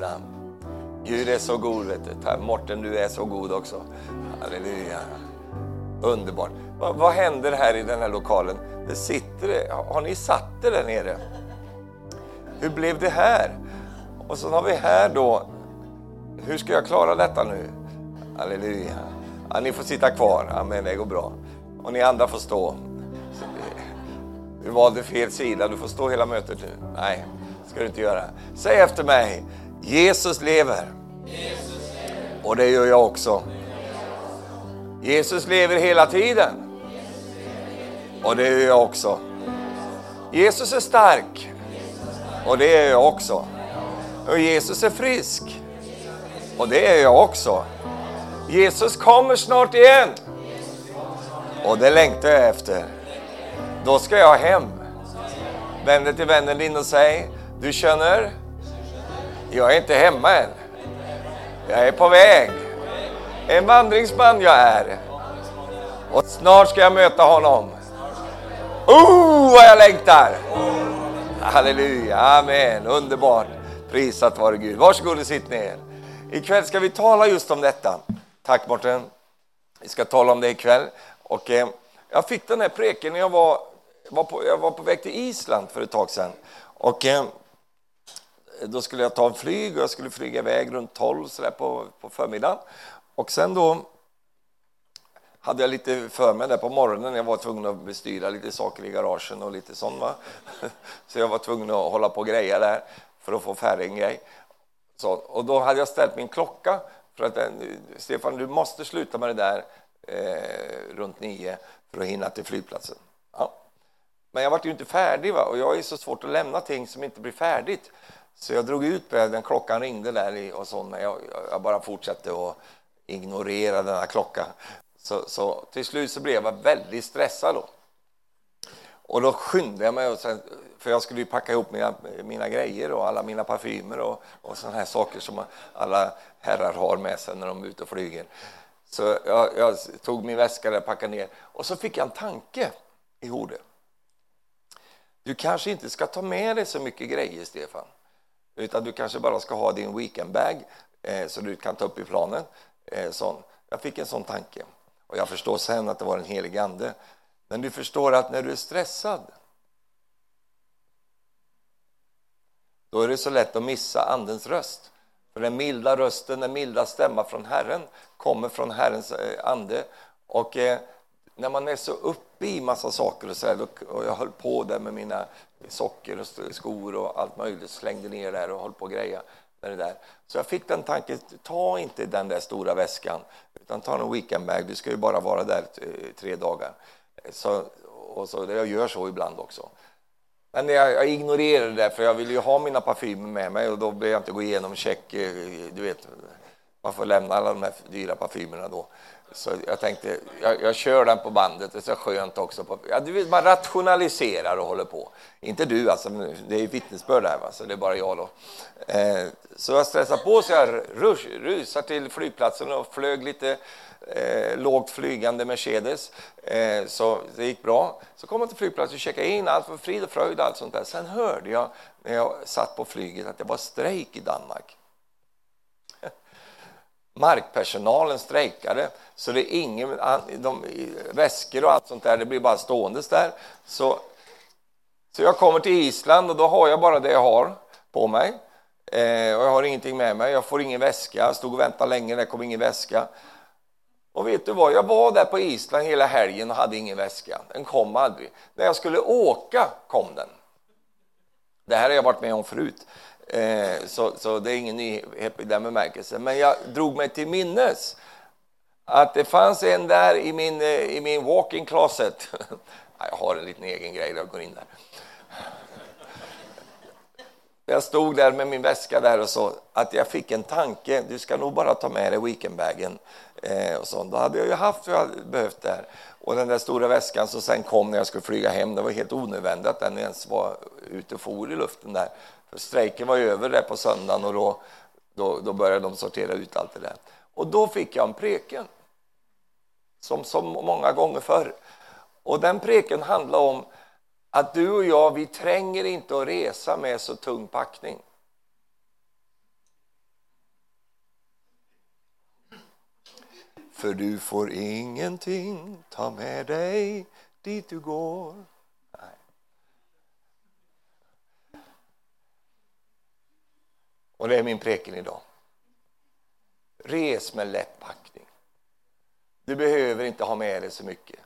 hans namn. Gud är så god, vet du. Morten, du är så god också. Halleluja. Underbart. Vad, vad händer här i den här lokalen? Det sitter, har ni satt det där nere? Hur blev det här? Och så har vi här då, hur ska jag klara detta nu? Halleluja. Ja, ni får sitta kvar, amen, det går bra. Och ni andra får stå. Du valde fel sida, du får stå hela mötet nu. Nej, ska du inte göra. Säg efter mig, Jesus lever. Och det gör jag också. Jesus lever hela tiden. Och det gör jag också. Jesus är stark. Och det är jag också. Och Jesus är frisk. Och det är jag också. Jesus kommer snart igen. Och det längtar jag efter. Då ska jag hem. Vänd dig till vännen din och säg, du känner, jag är inte hemma än. Jag är på väg. En vandringsman jag är. Och snart ska jag möta honom. Oh, vad jag längtar! Halleluja, amen, underbart. Prisat vare Gud. Varsågod och sitt ner. Ikväll ska vi tala just om detta. Tack Mårten. Vi ska tala om det ikväll. Och, eh, jag fick den här preken när jag var, var på, jag var på väg till Island för ett tag sedan. Och, eh, då skulle jag ta en flyg och jag skulle flyga iväg runt 12 så där på, på förmiddagen. Och sen då hade jag lite för mig där på morgonen. Jag var tvungen att bestyra lite saker i garagen och lite sånt. Va? Så jag var tvungen att hålla på och greja där för att få färdig en grej. Så, och då hade jag ställt min klocka för att Stefan, du måste sluta med det där eh, runt nio för att hinna till flygplatsen. Ja. Men jag var ju inte färdig va? och jag är så svårt att lämna ting som inte blir färdigt. Så jag drog ut brädan, klockan ringde där och så, men jag, jag bara fortsatte att ignorera denna klocka. Så, så till slut så blev jag väldigt stressad då. Och då skyndade jag mig, och sen, för jag skulle ju packa ihop mina, mina grejer och alla mina parfymer och, och sådana här saker som alla herrar har med sig när de är ute och flyger. Så jag, jag tog min väska och packade ner och så fick jag en tanke i hodet. Du kanske inte ska ta med dig så mycket grejer, Stefan. Utan du kanske bara ska ha din weekendbag eh, så du kan ta upp i planen. Eh, sån. Jag fick en sån tanke. Och jag förstår sen att det var en helig ande. Men du förstår att när du är stressad då är det så lätt att missa andens röst. För den milda rösten, den milda stämman från Herren kommer från Herrens eh, ande. Och eh, när man är så uppe i massa saker och så här, och jag höll på där med mina socker och skor och allt möjligt, slängde ner där och höll på och greja med det där. Så jag fick den tanken, ta inte den där stora väskan, utan ta en weekendbag, du ska ju bara vara där eh, tre dagar. Eh, så, och så, jag gör så ibland också. Men jag, jag ignorerade det, för jag ville ju ha mina parfymer med mig och då behöver jag inte gå igenom check, eh, du vet, man får lämna alla de här dyra parfymerna då. Så jag tänkte, jag, jag kör den på bandet, det är så skönt också. På, ja, du vet, man rationaliserar och håller på. Inte du, alltså, det är vittnesbörd här, va? så det är bara jag då. Eh, så jag stressar på så jag rus, rusar till flygplatsen och flög lite eh, lågt flygande Mercedes. Eh, så det gick bra. Så kom jag till flygplatsen och checkade in, allt var frid och fröjd och allt sånt där. Sen hörde jag när jag satt på flyget att det var strejk i Danmark. Markpersonalen strejkade, så det är ingen, de, väskor och allt sånt där, det blir bara ståendes där. Så, så jag kommer till Island och då har jag bara det jag har på mig. Eh, och jag har ingenting med mig, jag får ingen väska, jag stod och väntade länge, det kom ingen väska. Och vet du vad, jag var där på Island hela helgen och hade ingen väska. Den kom aldrig. När jag skulle åka kom den. Det här har jag varit med om förut. Eh, så, så det är ingen nyhet i den bemärkelsen. Men jag drog mig till minnes att det fanns en där i min, eh, i min walk-in closet. jag har en liten egen grej, jag går in där. Jag stod där med min väska där och så att jag fick en tanke. Du ska nog bara ta med dig weekendbagen. Eh, och så. Då hade jag ju haft vad jag behövt där. Och den där stora väskan som sen kom när jag skulle flyga hem, det var helt onödvändigt att den ens var ute och for i luften där. För strejken var över där på söndagen och då, då, då började de sortera ut allt det där. Och då fick jag en preken, som så många gånger förr. Och den preken handlade om att du och jag, vi tränger inte att resa med så tung packning. För du får ingenting ta med dig dit du går Och det är min preken idag. Res med lätt packning. Du behöver inte ha med dig så mycket.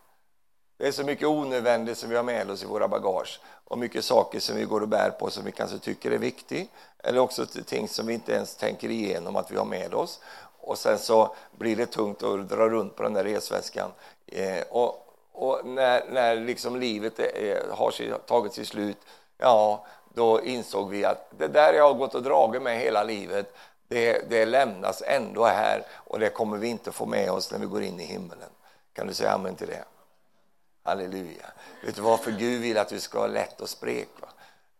Det är så mycket onödvändigt som vi har med oss i våra bagage och mycket saker som vi går och bär på som vi kanske tycker är viktigt eller också ting som vi inte ens tänker igenom att vi har med oss och sen så blir det tungt att dra runt på den där resväskan. Eh, och, och, när, när liksom livet är, har tagit sitt slut, ja, då insåg vi att det där jag har gått och dragit med hela livet, det, det lämnas ändå här och det kommer vi inte få med oss när vi går in i himlen. Kan du säga amen till det? Halleluja. Vet du varför Gud vill att du ska ha lätt och sprek? Va?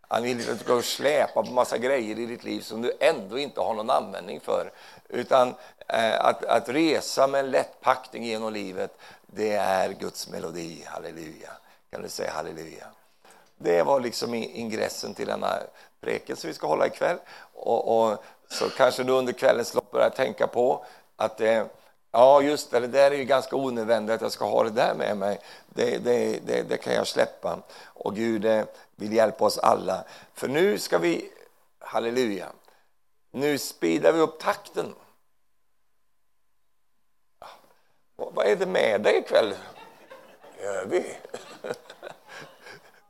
Han vill inte att du ska släpa på massa grejer i ditt liv som du ändå inte har någon användning för. Utan eh, att, att resa med en lätt packning genom livet, det är Guds melodi. Halleluja. Kan du säga halleluja? Det var liksom ingressen till denna preken som vi ska hålla ikväll. Och, och så kanske du under kvällens lopp börjar tänka på att eh, Ja, just det, det där är ju ganska onödvändigt att jag ska ha det där med mig. Det, det, det, det kan jag släppa. Och Gud eh, vill hjälpa oss alla. För nu ska vi, halleluja, nu speedar vi upp takten. Vad är det med dig ikväll? Gör vi?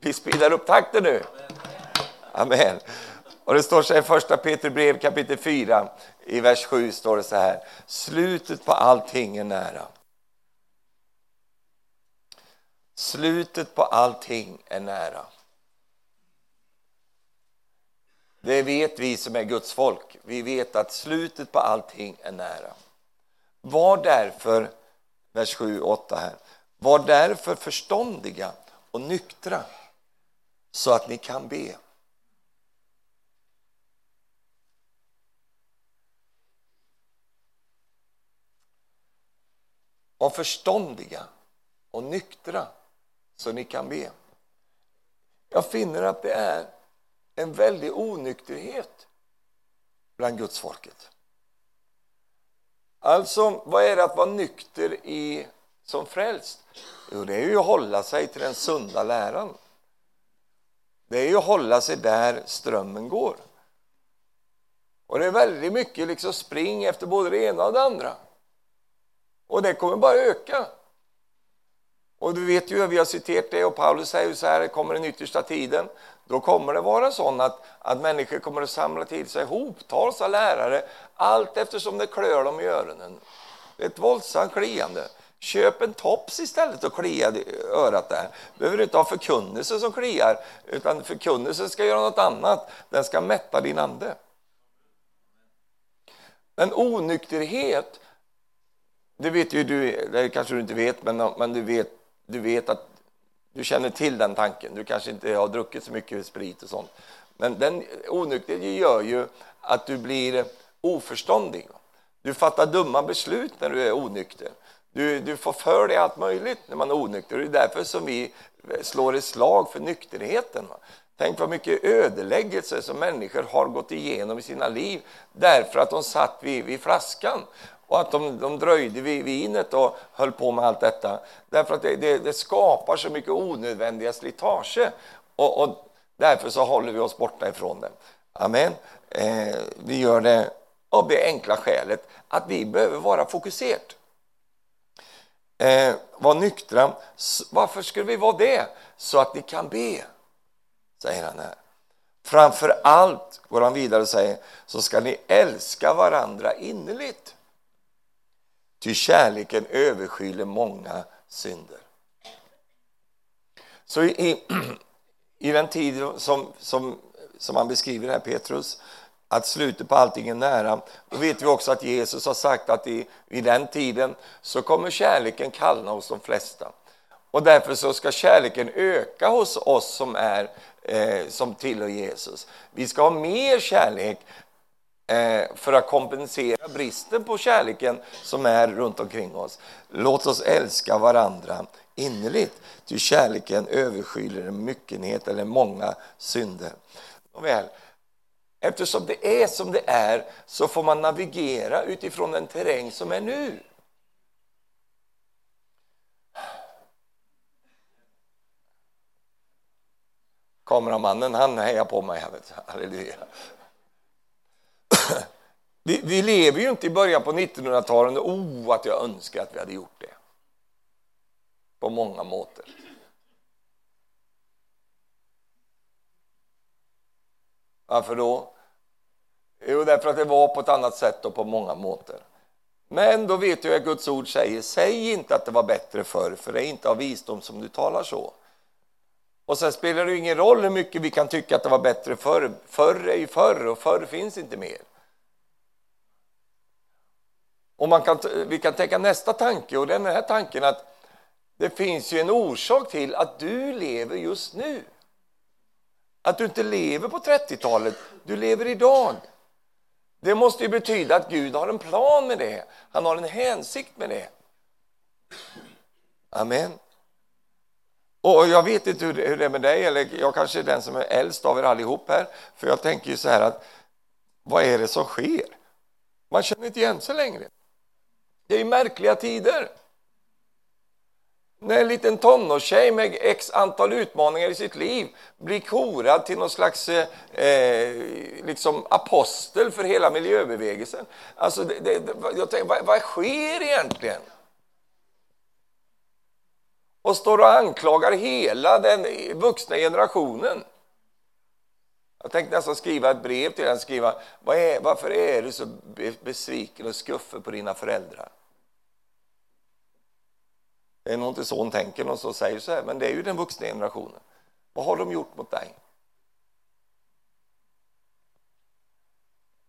Vi speedar upp takten nu. Amen. Och det står så här i första Peter brev kapitel 4 i vers 7 står det så här. Slutet på allting är nära. Slutet på allting är nära. Det vet vi som är Guds folk. Vi vet att slutet på allting är nära. Var därför, vers 7 och 8 här, var därför förståndiga och nyktra så att ni kan be. Var förståndiga och nyktra så ni kan be. Jag finner att det är en väldig onykterhet bland Guds folket. Alltså, vad är det att vara nykter i, som frälst? Jo, det är ju att hålla sig till den sunda läran. Det är ju att hålla sig där strömmen går. Och det är väldigt mycket liksom spring efter både det ena och det andra. Och det kommer bara öka. Och du vet ju, vi har citerat det och Paulus säger ju så här, det kommer den yttersta tiden. Då kommer det vara så att, att människor kommer att samla till sig hoptals av lärare allt eftersom det klör dem i öronen. Det är ett våldsamt kliande. Köp en tops istället och klia i örat där. Du inte ha förkunnelse som kliar, utan förkunnelsen ska göra något annat. Den ska mätta din ande. Men onykterhet det vet ju du, det kanske du inte vet, men, men du, vet, du vet att du känner till den tanken. Du kanske inte har druckit så mycket sprit och sånt. Men den onykterhet gör ju att du blir oförståndig. Du fattar dumma beslut när du är onykter. Du, du får för dig allt möjligt när man är onykter. Det är därför som vi slår ett slag för nykterheten. Tänk vad mycket ödeläggelse som människor har gått igenom i sina liv därför att de satt vid, vid flaskan och att de, de dröjde vid vinet och höll på med allt detta. Därför att det, det, det skapar så mycket onödvändiga slitage. Och, och, därför så håller vi oss borta ifrån det. Amen. Eh, vi gör det av det enkla skälet att vi behöver vara fokuserade. Eh, vara nyktra. Varför skulle vi vara det? Så att ni kan be, säger han här. Framför allt, går han vidare och säger, så ska ni älska varandra innerligt. Ty kärleken överskyler många synder. Så i, i den tid som, som, som han beskriver här, Petrus, att slutet på allting är nära, då vet vi också att Jesus har sagt att i, i den tiden så kommer kärleken kallna hos de flesta. Och därför så ska kärleken öka hos oss som, är, eh, som tillhör Jesus. Vi ska ha mer kärlek Eh, för att kompensera bristen på kärleken som är runt omkring oss. Låt oss älska varandra innerligt, ty kärleken överskyler en myckenhet eller många synder. Nåväl, Eftersom det är som det är så får man navigera utifrån den terräng som är nu. Kameramannen han hejar på mig. Halleluja. Vi, vi lever ju inte i början på 1900-talet. Oh, att jag önskar att vi hade gjort det. På många måter. Varför då? Jo, därför att det var på ett annat sätt och på många måter. Men då vet jag att Guds ord säger, säg inte att det var bättre förr, för det är inte av visdom som du talar så. Och sen spelar det ingen roll hur mycket vi kan tycka att det var bättre förr. Förr är ju förr och förr finns inte mer. Och man kan, vi kan tänka nästa tanke och den här tanken att det finns ju en orsak till att du lever just nu. Att du inte lever på 30-talet, du lever idag. Det måste ju betyda att Gud har en plan med det. Han har en hänsikt med det. Amen. Och jag vet inte hur det är med dig, eller jag kanske är den som är äldst av er allihop här. För jag tänker ju så här att, vad är det som sker? Man känner inte igen sig längre. Det är ju märkliga tider. När en liten tonårstjej med x antal utmaningar i sitt liv blir korad till någon slags eh, eh liksom apostel för hela miljöbevägelsen. Alltså, det, det, jag tänker, vad, vad sker egentligen? Och står och anklagar hela den vuxna generationen. Jag tänkte nästan skriva ett brev till henne. skriva vad är, varför är du så besviken och skuffe på dina föräldrar? Det är nog inte så hon tänker någon som säger så här, men det är ju den vuxna generationen. Vad har de gjort mot dig?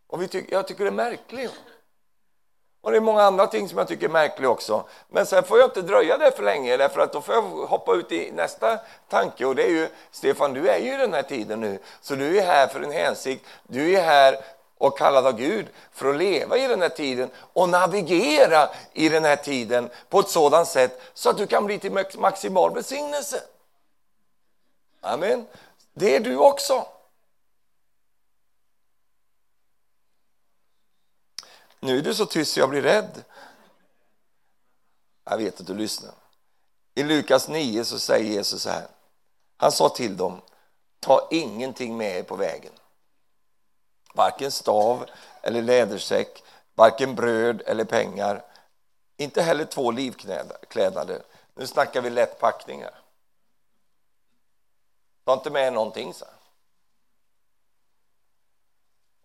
Och vi ty jag tycker det är märkligt. Och det är många andra ting som jag tycker är märkliga också. Men sen får jag inte dröja där för länge, därför att då får jag hoppa ut i nästa tanke. Och det är ju, Stefan, du är ju i den här tiden nu, så du är här för en hänsikt. Du är här och kallad av Gud för att leva i den här tiden och navigera i den här tiden på ett sådant sätt så att du kan bli till maximal välsignelse. Amen. Det är du också. Nu är du så tyst så jag blir rädd. Jag vet att du lyssnar. I Lukas 9 så säger Jesus så här. Han sa till dem, ta ingenting med er på vägen. Varken stav eller lädersäck, varken bröd eller pengar. Inte heller två livklädnader. Nu snackar vi lätt packningar. Ta inte med någonting, så.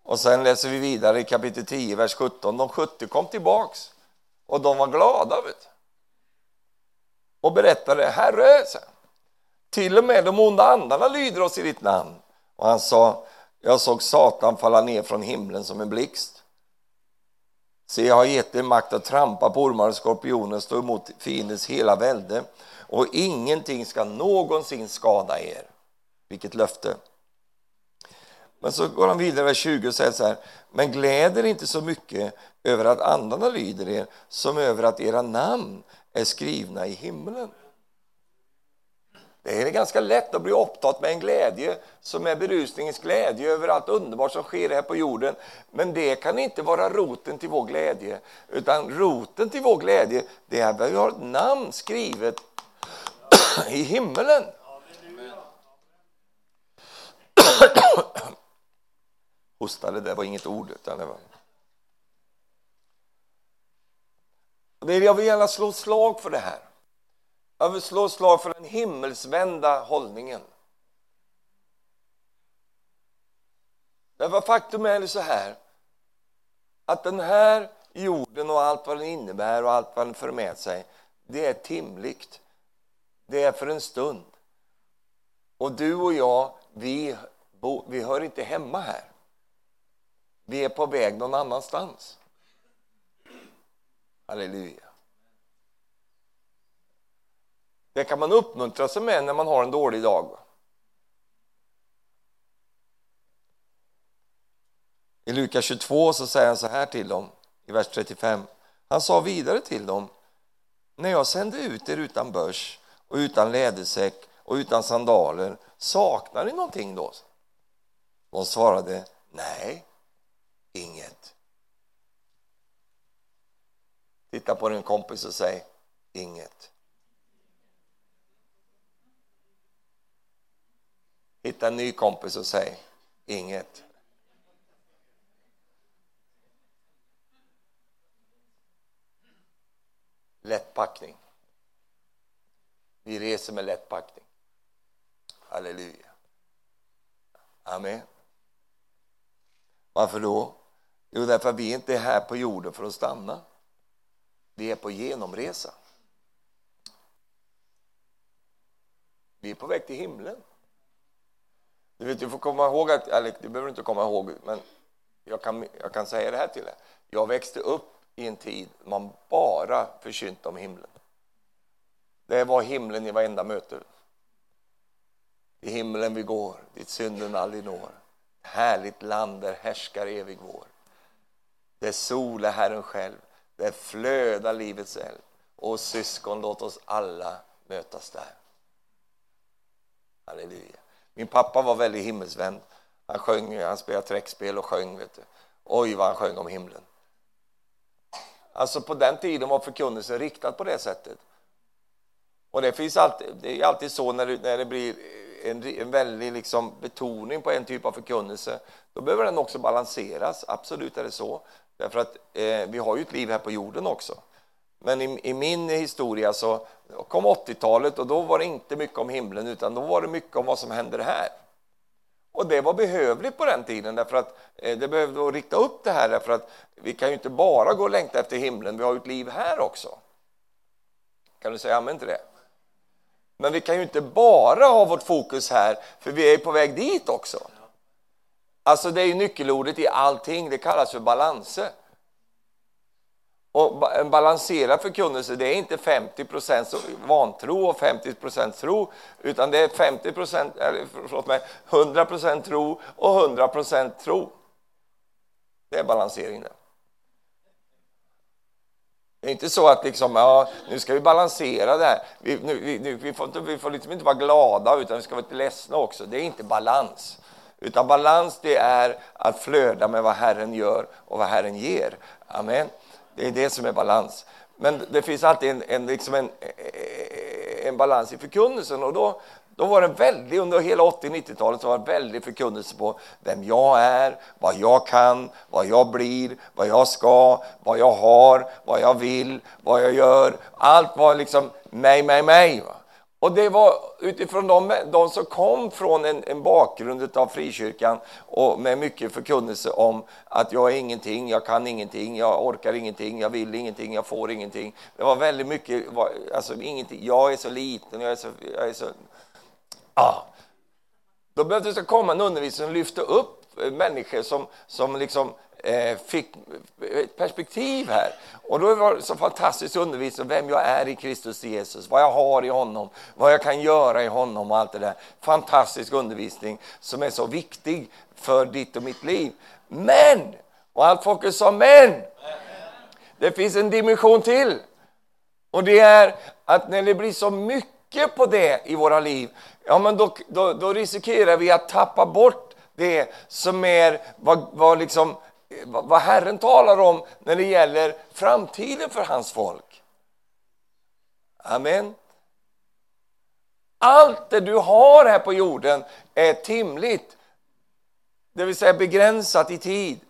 Och sen läser vi vidare i kapitel 10, vers 17. De 70 kom tillbaks och de var glada. Vet och berättade, Herre, till och med de onda andarna lyder oss i ditt namn. Och han sa, jag såg Satan falla ner från himlen som en blixt. Se, jag har gett er makt att trampa på ormar och skorpioner, stå emot fiendens hela välde och ingenting ska någonsin skada er. Vilket löfte! Men så går han vidare, i 20, och säger så här. Men gläder inte så mycket över att andarna lyder er som över att era namn är skrivna i himlen. Det är ganska lätt att bli upptatt med en glädje som är berusningens glädje över allt underbart som sker här på jorden. Men det kan inte vara roten till vår glädje. Utan roten till vår glädje det är att vi har ett namn skrivet i himmelen. Hostade, det var inget ord. Utan det var... Jag vill gärna slå slag för det här. Jag vill slå slag för den himmelsvända hållningen. Därför faktum är det så här att den här jorden och allt vad den innebär och allt vad den för med sig, det är timligt. Det är för en stund. Och du och jag, vi, vi hör inte hemma här. Vi är på väg någon annanstans. Halleluja. Det kan man uppmuntra sig med när man har en dålig dag. I Lukas 22 så säger han så här till dem, i vers 35. Han sa vidare till dem, när jag sände ut er utan börs och utan lädersäck och utan sandaler, saknar ni någonting då? De svarade, nej, inget. Titta på din kompis och säg, inget. Hitta en ny kompis och säg inget. Lättpackning. Vi reser med lättpackning. Halleluja. Amen. Varför då? Jo, därför att vi inte är här på jorden för att stanna. Vi är på genomresa. Vi är på väg till himlen. Du, vet, du får komma ihåg att, eller du behöver inte komma ihåg, men jag kan, jag kan säga det här till dig. Jag växte upp i en tid man bara förkynte om himlen. Det var himlen i varenda möte. I himlen vi går, dit synden aldrig når. Härligt land där härskar evig vår. Där sol är Herren själv, där flödar livets eld. Och syskon, låt oss alla mötas där. Halleluja. Min pappa var väldigt himmelsvänd. Han, sjöng, han spelade träckspel och sjöng. Vet du. Oj, vad han sjöng om himlen. Alltså på den tiden var förkunnelsen riktad på det sättet. Och det finns alltid, det är alltid så när det, när det blir en, en väldig liksom betoning på en typ av förkunnelse, då behöver den också balanseras. Absolut är det så. Därför att eh, vi har ju ett liv här på jorden också. Men i, i min historia så kom 80-talet och då var det inte mycket om himlen utan då var det mycket om vad som händer här. Och det var behövligt på den tiden därför att eh, det behövde rikta upp det här därför att vi kan ju inte bara gå och längta efter himlen, vi har ju ett liv här också. Kan du säga amen till det? Men vi kan ju inte bara ha vårt fokus här, för vi är på väg dit också. Alltså det är ju nyckelordet i allting, det kallas för balanser. Och en balanserad förkunnelse, det är inte 50% vantro och 50% tro, utan det är 50 eller förlåt mig, 100% tro och 100% tro. Det är balansering det. Det är inte så att liksom, ja, nu ska vi balansera det här. Vi, nu, vi, vi, får, inte, vi får liksom inte vara glada, utan vi ska vara lite ledsna också. Det är inte balans. Utan balans, det är att flöda med vad Herren gör och vad Herren ger. Amen. Det är det som är balans. Men det finns alltid en, en, liksom en, e, e, e, en balans i förkunnelsen och då, då var det väldigt, under hela 80-90-talet var det väldigt förkunnelse på vem jag är, vad jag kan, vad jag blir, vad jag ska, vad jag har, vad jag vill, vad jag gör. Allt var liksom mig, mig, mig. Va? Och det var utifrån de, de som kom från en, en bakgrund av frikyrkan och med mycket förkunnelse om att jag är ingenting, jag kan ingenting, jag orkar ingenting, jag vill ingenting, jag får ingenting. Det var väldigt mycket, alltså ingenting, jag är så liten, jag är så... Jag är så ah. Då behövde det komma en undervisning som lyfte upp människor som, som liksom Eh, fick eh, ett perspektiv här. Och då var det så fantastisk undervisning om vem jag är i Kristus Jesus, vad jag har i honom, vad jag kan göra i honom och allt det där. Fantastisk undervisning som är så viktig för ditt och mitt liv. Men, och allt folket sa men, det finns en dimension till. Och det är att när det blir så mycket på det i våra liv, ja men då, då, då riskerar vi att tappa bort det som är vad, vad liksom vad Herren talar om när det gäller framtiden för hans folk. Amen. Allt det du har här på jorden är timligt, det vill säga begränsat i tid.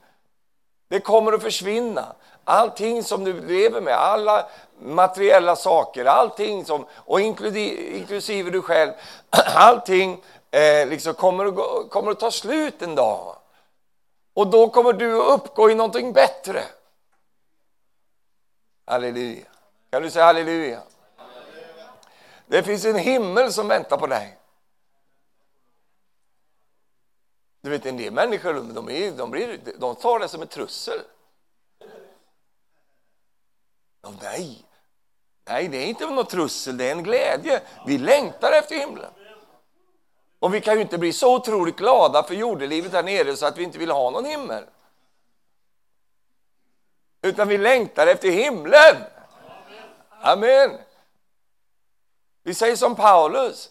Det kommer att försvinna. Allting som du lever med, alla materiella saker, allting som, och inklusive du själv, allting eh, liksom kommer, att, kommer att ta slut en dag. Och då kommer du att uppgå i någonting bättre. Halleluja. Kan du säga halleluja? Det finns en himmel som väntar på dig. Du vet en del människor de, är, de, blir, de tar det som ett trussel. Oh, nej, nej, det är inte något trussel, det är en glädje. Vi längtar efter himlen. Och vi kan ju inte bli så otroligt glada för jordelivet här nere så att vi inte vill ha någon himmel. Utan vi längtar efter himlen. Amen. Vi säger som Paulus.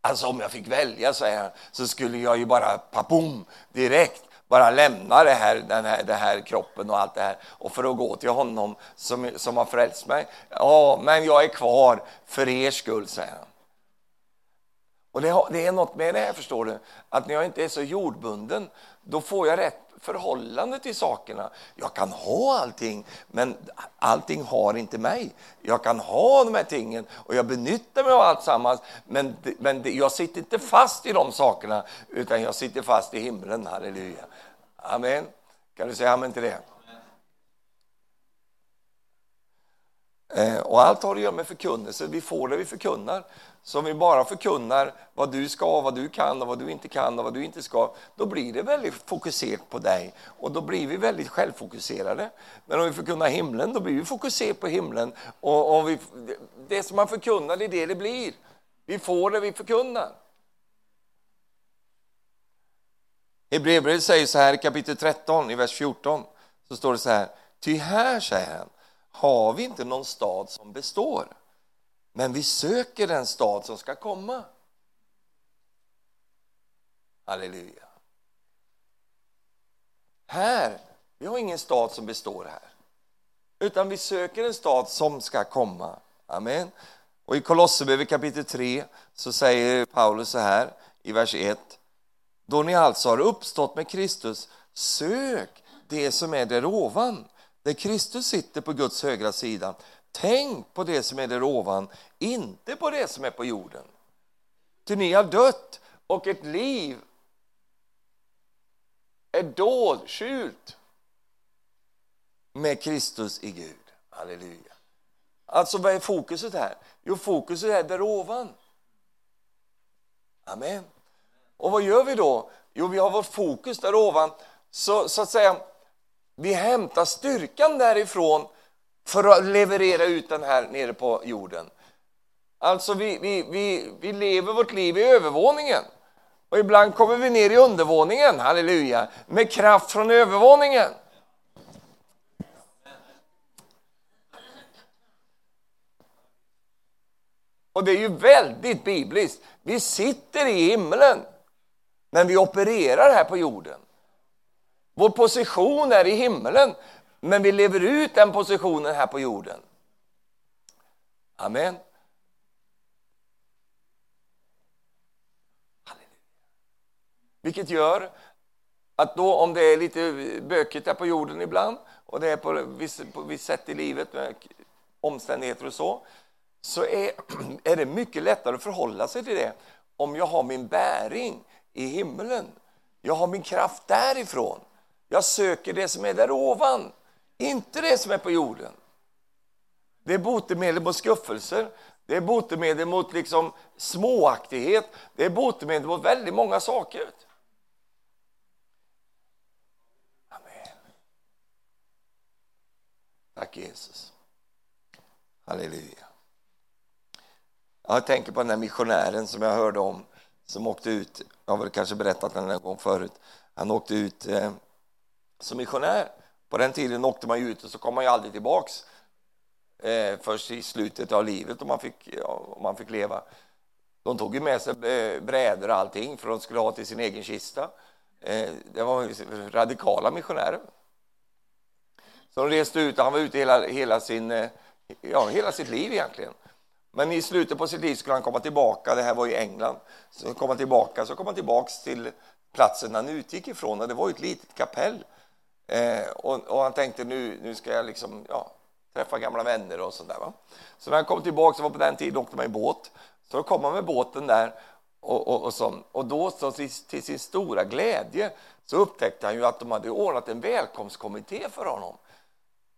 Alltså om jag fick välja, säger han, så skulle jag ju bara papum, direkt bara lämna det här, den här, den här kroppen och allt det här och för att gå till honom som, som har frälst mig. Ja, men jag är kvar för er skull, säger han. Och det, det, är något med det här, förstår du. Att när jag inte är så jordbunden, då får jag rätt förhållande till sakerna. Jag kan ha allting, men allting har inte mig. Jag kan ha de här tingen och jag benyttar mig av allt sammans, men, men jag sitter inte fast i de sakerna, utan jag sitter fast i himlen. Halleluja. Amen. Kan du säga amen till det? Eh, och allt har att göra med förkunnelse. Vi får det vi förkunnar. Så om vi bara förkunnar vad du ska, vad du kan och vad du inte kan och vad du inte ska, då blir det väldigt fokuserat på dig och då blir vi väldigt självfokuserade. Men om vi förkunnar himlen, då blir vi fokuserade på himlen och, och vi, det som man förkunnar, det är det det blir. Vi får det vi förkunnar. Hebreerbrevet säger så här i kapitel 13, i vers 14, så står det så här. Ty här, säger han, har vi inte någon stad som består, men vi söker den stad som ska komma. Halleluja. Här, vi har ingen stad som består här, utan vi söker en stad som ska komma. Amen. Och i Kolosserbrevet kapitel 3 så säger Paulus så här i vers 1. Då ni alltså har uppstått med Kristus, sök det som är där ovan, där Kristus sitter på Guds högra sida. Tänk på det som är där ovan, inte på det som är på jorden. Ty ni har dött och ett liv är dolskylt med Kristus i Gud. Halleluja. Alltså, vad är fokuset här? Jo, fokuset är där ovan. Amen. Och vad gör vi då? Jo, vi har vårt fokus där ovan. Så, så att säga, vi hämtar styrkan därifrån för att leverera ut den här nere på jorden. Alltså, vi, vi, vi, vi lever vårt liv i övervåningen. Och ibland kommer vi ner i undervåningen, halleluja, med kraft från övervåningen. Och det är ju väldigt bibliskt. Vi sitter i himlen, men vi opererar här på jorden. Vår position är i himlen, men vi lever ut den positionen här på jorden. Amen. Vilket gör att då om det är lite bökigt här på jorden ibland och det är på visst, på visst sätt i livet med omständigheter och så, så är, är det mycket lättare att förhålla sig till det om jag har min bäring i himlen. Jag har min kraft därifrån. Jag söker det som är där ovan, inte det som är på jorden. Det är botemedel mot skuffelser, det är botemedel mot liksom småaktighet, det är botemedel mot väldigt många saker. Amen. Tack Jesus. Halleluja. Jag tänker på den här missionären som jag hörde om som åkte ut, jag har väl kanske berättat den en gång förut, han åkte ut eh, som missionär. På den tiden åkte man ju ut och så kom man ju aldrig tillbaks eh, först i slutet av livet om man fick, om man fick leva. De tog ju med sig brädor och allting för de skulle ha till sin egen kista. Eh, det var radikala missionärer. Så de reste ut och han var ute hela, hela, sin, eh, ja, hela sitt liv egentligen. Men i slutet på sitt liv skulle han komma tillbaka, det här var i England, så kom han tillbaka, så kom han tillbaks till platsen han utgick ifrån och det var ett litet kapell. Eh, och, och, han tänkte nu, nu ska jag liksom, ja, träffa gamla vänner och sådär. Va? Så när han kom tillbaka, så var på den tiden åkte man i båt, så då kom han med båten där och, och, och, så, och då så till, till, sin stora glädje så upptäckte han ju att de hade ordnat en välkomstkommitté för honom.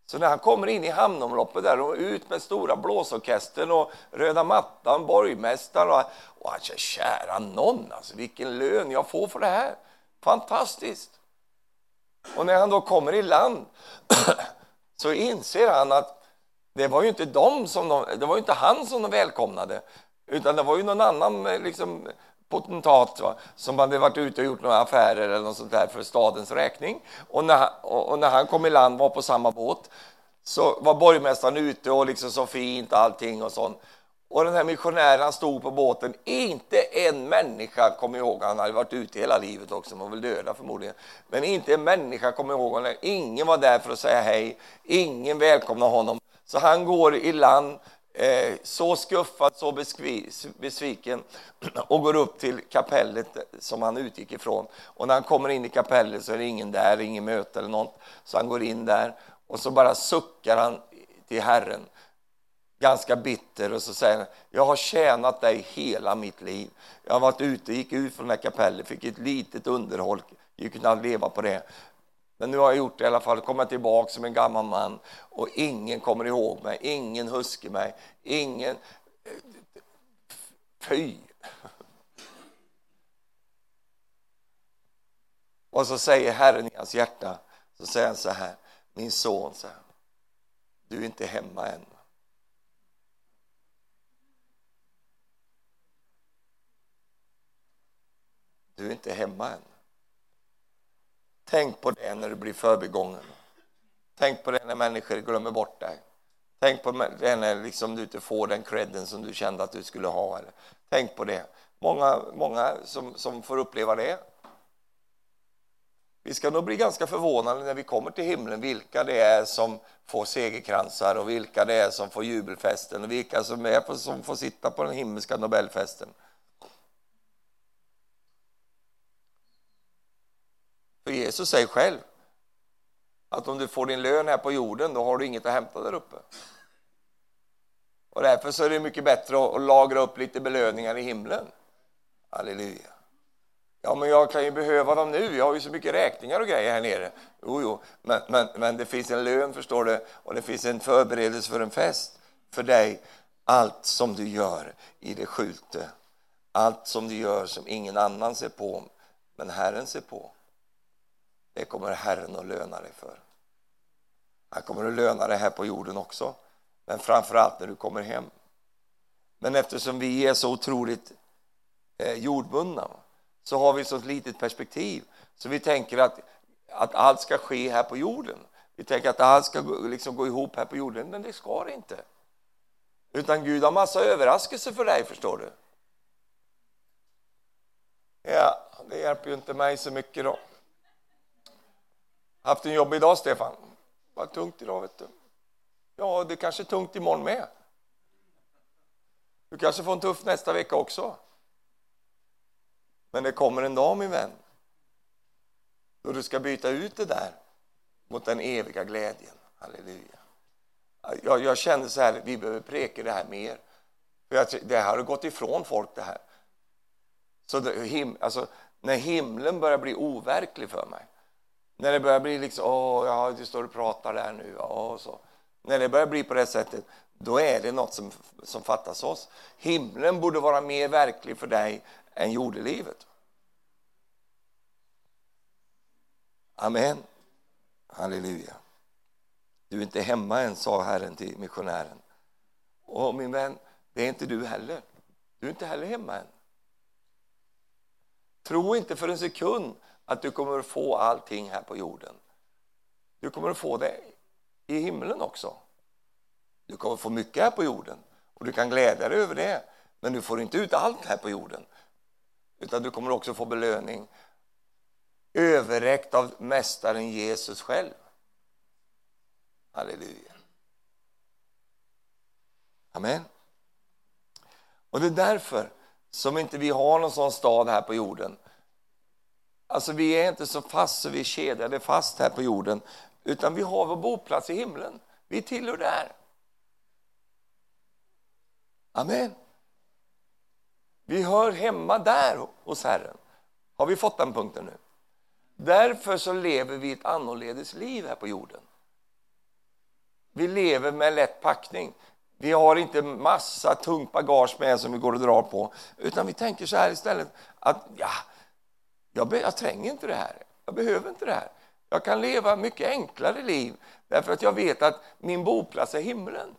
Så när han kommer in i hamnomloppet där och ut med stora blåsorkestern och röda mattan, borgmästaren och, och han säger kära någon, alltså vilken lön jag får för det här. Fantastiskt! Och när han då kommer i land så inser han att det var ju inte de som de, det var inte han som de välkomnade, utan det var ju någon annan eh, liksom, potentat va, som hade varit ute och gjort några affärer eller något sånt där för stadens räkning. Och när, och när han kom i land var på samma båt så var borgmästaren ute och liksom så fint allting och sånt. Och den här missionären stod på båten, inte en människa kom ihåg han hade varit ute hela livet också, man var väl döda förmodligen. Men inte en människa kom ihåg honom, ingen var där för att säga hej, ingen välkomnade honom. Så han går i land eh, så skuffad, så besviken och går upp till kapellet som han utgick ifrån. Och när han kommer in i kapellet så är det ingen där, ingen möte eller något. Så han går in där och så bara suckar han till Herren ganska bitter och så säger han, jag har tjänat dig hela mitt liv. Jag har varit ute, gick ut från det här kapellet, fick ett litet underhåll, gick kunde leva på det. Men nu har jag gjort det i alla fall, kommer tillbaka som en gammal man och ingen kommer ihåg mig, ingen huskar mig, ingen... Eh, fy! Och så säger Herren i hans hjärta, så säger han så här, min son, så här, du är inte hemma än. Du är inte hemma än. Tänk på det när du blir förbigången. Tänk på det när människor glömmer bort dig. Tänk på det när liksom du inte får den credden som du kände att du skulle ha. Eller. Tänk på det. Många, många som, som får uppleva det. Vi ska nog bli ganska förvånade när vi kommer till himlen vilka det är som får segerkransar och vilka det är som får jubelfesten och vilka som, är, som får sitta på den himmelska Nobelfesten. För Jesus säger själv att om du får din lön här på jorden, då har du inget att hämta där uppe. Och därför så är det mycket bättre att lagra upp lite belöningar i himlen. Halleluja. Ja, men jag kan ju behöva dem nu. Jag har ju så mycket räkningar och grejer här nere. Jo, jo, men, men, men det finns en lön, förstår du, och det finns en förberedelse för en fest för dig. Allt som du gör i det skjulte, allt som du gör som ingen annan ser på, men Herren ser på. Det kommer Herren att löna dig för. Han kommer att löna dig här på jorden också, men framför allt när du kommer hem. Men eftersom vi är så otroligt eh, jordbundna så har vi så litet perspektiv. Så vi tänker att, att allt ska ske här på jorden. Vi tänker att allt ska liksom gå ihop här på jorden, men det ska det inte. Utan Gud har massa överraskelser för dig, förstår du. Ja, det hjälper ju inte mig så mycket då. Haft en jobbig dag, Stefan? Vad tungt idag, vet du. Ja, det kanske är tungt imorgon med. Du kanske får en tuff nästa vecka också. Men det kommer en dag, min vän, då du ska byta ut det där mot den eviga glädjen. Halleluja. Jag, jag kände så här, vi behöver preka det här mer. För det här har gått ifrån folk det här. Så det, him, alltså, när himlen börjar bli overklig för mig, när det börjar bli liksom, åh, ja, du står och pratar där nu, och så. När det börjar bli på det sättet, då är det något som, som fattas oss. Himlen borde vara mer verklig för dig än jordelivet. Amen. Halleluja. Du är inte hemma än, sa Herren till missionären. Och min vän, det är inte du heller. Du är inte heller hemma än. Tro inte för en sekund att du kommer att få allting här på jorden. Du kommer att få det i himlen också. Du kommer att få mycket här på jorden och du kan glädja dig över det. Men du får inte ut allt här på jorden. Utan du kommer också få belöning överräckt av Mästaren Jesus själv. Halleluja. Amen. Och det är därför som inte vi har någon sån stad här på jorden Alltså vi är inte så fast så vi är kedjade fast här på jorden, utan vi har vår boplats i himlen. Vi tillhör där. Amen. Vi hör hemma där hos Herren. Har vi fått den punkten nu? Därför så lever vi ett annorledes liv här på jorden. Vi lever med lätt packning. Vi har inte massa tungt bagage med som vi går och drar på, utan vi tänker så här istället att ja, jag, jag tränger inte det här. Jag behöver inte det här. Jag kan leva mycket enklare liv därför att jag vet att min boplats är himlen.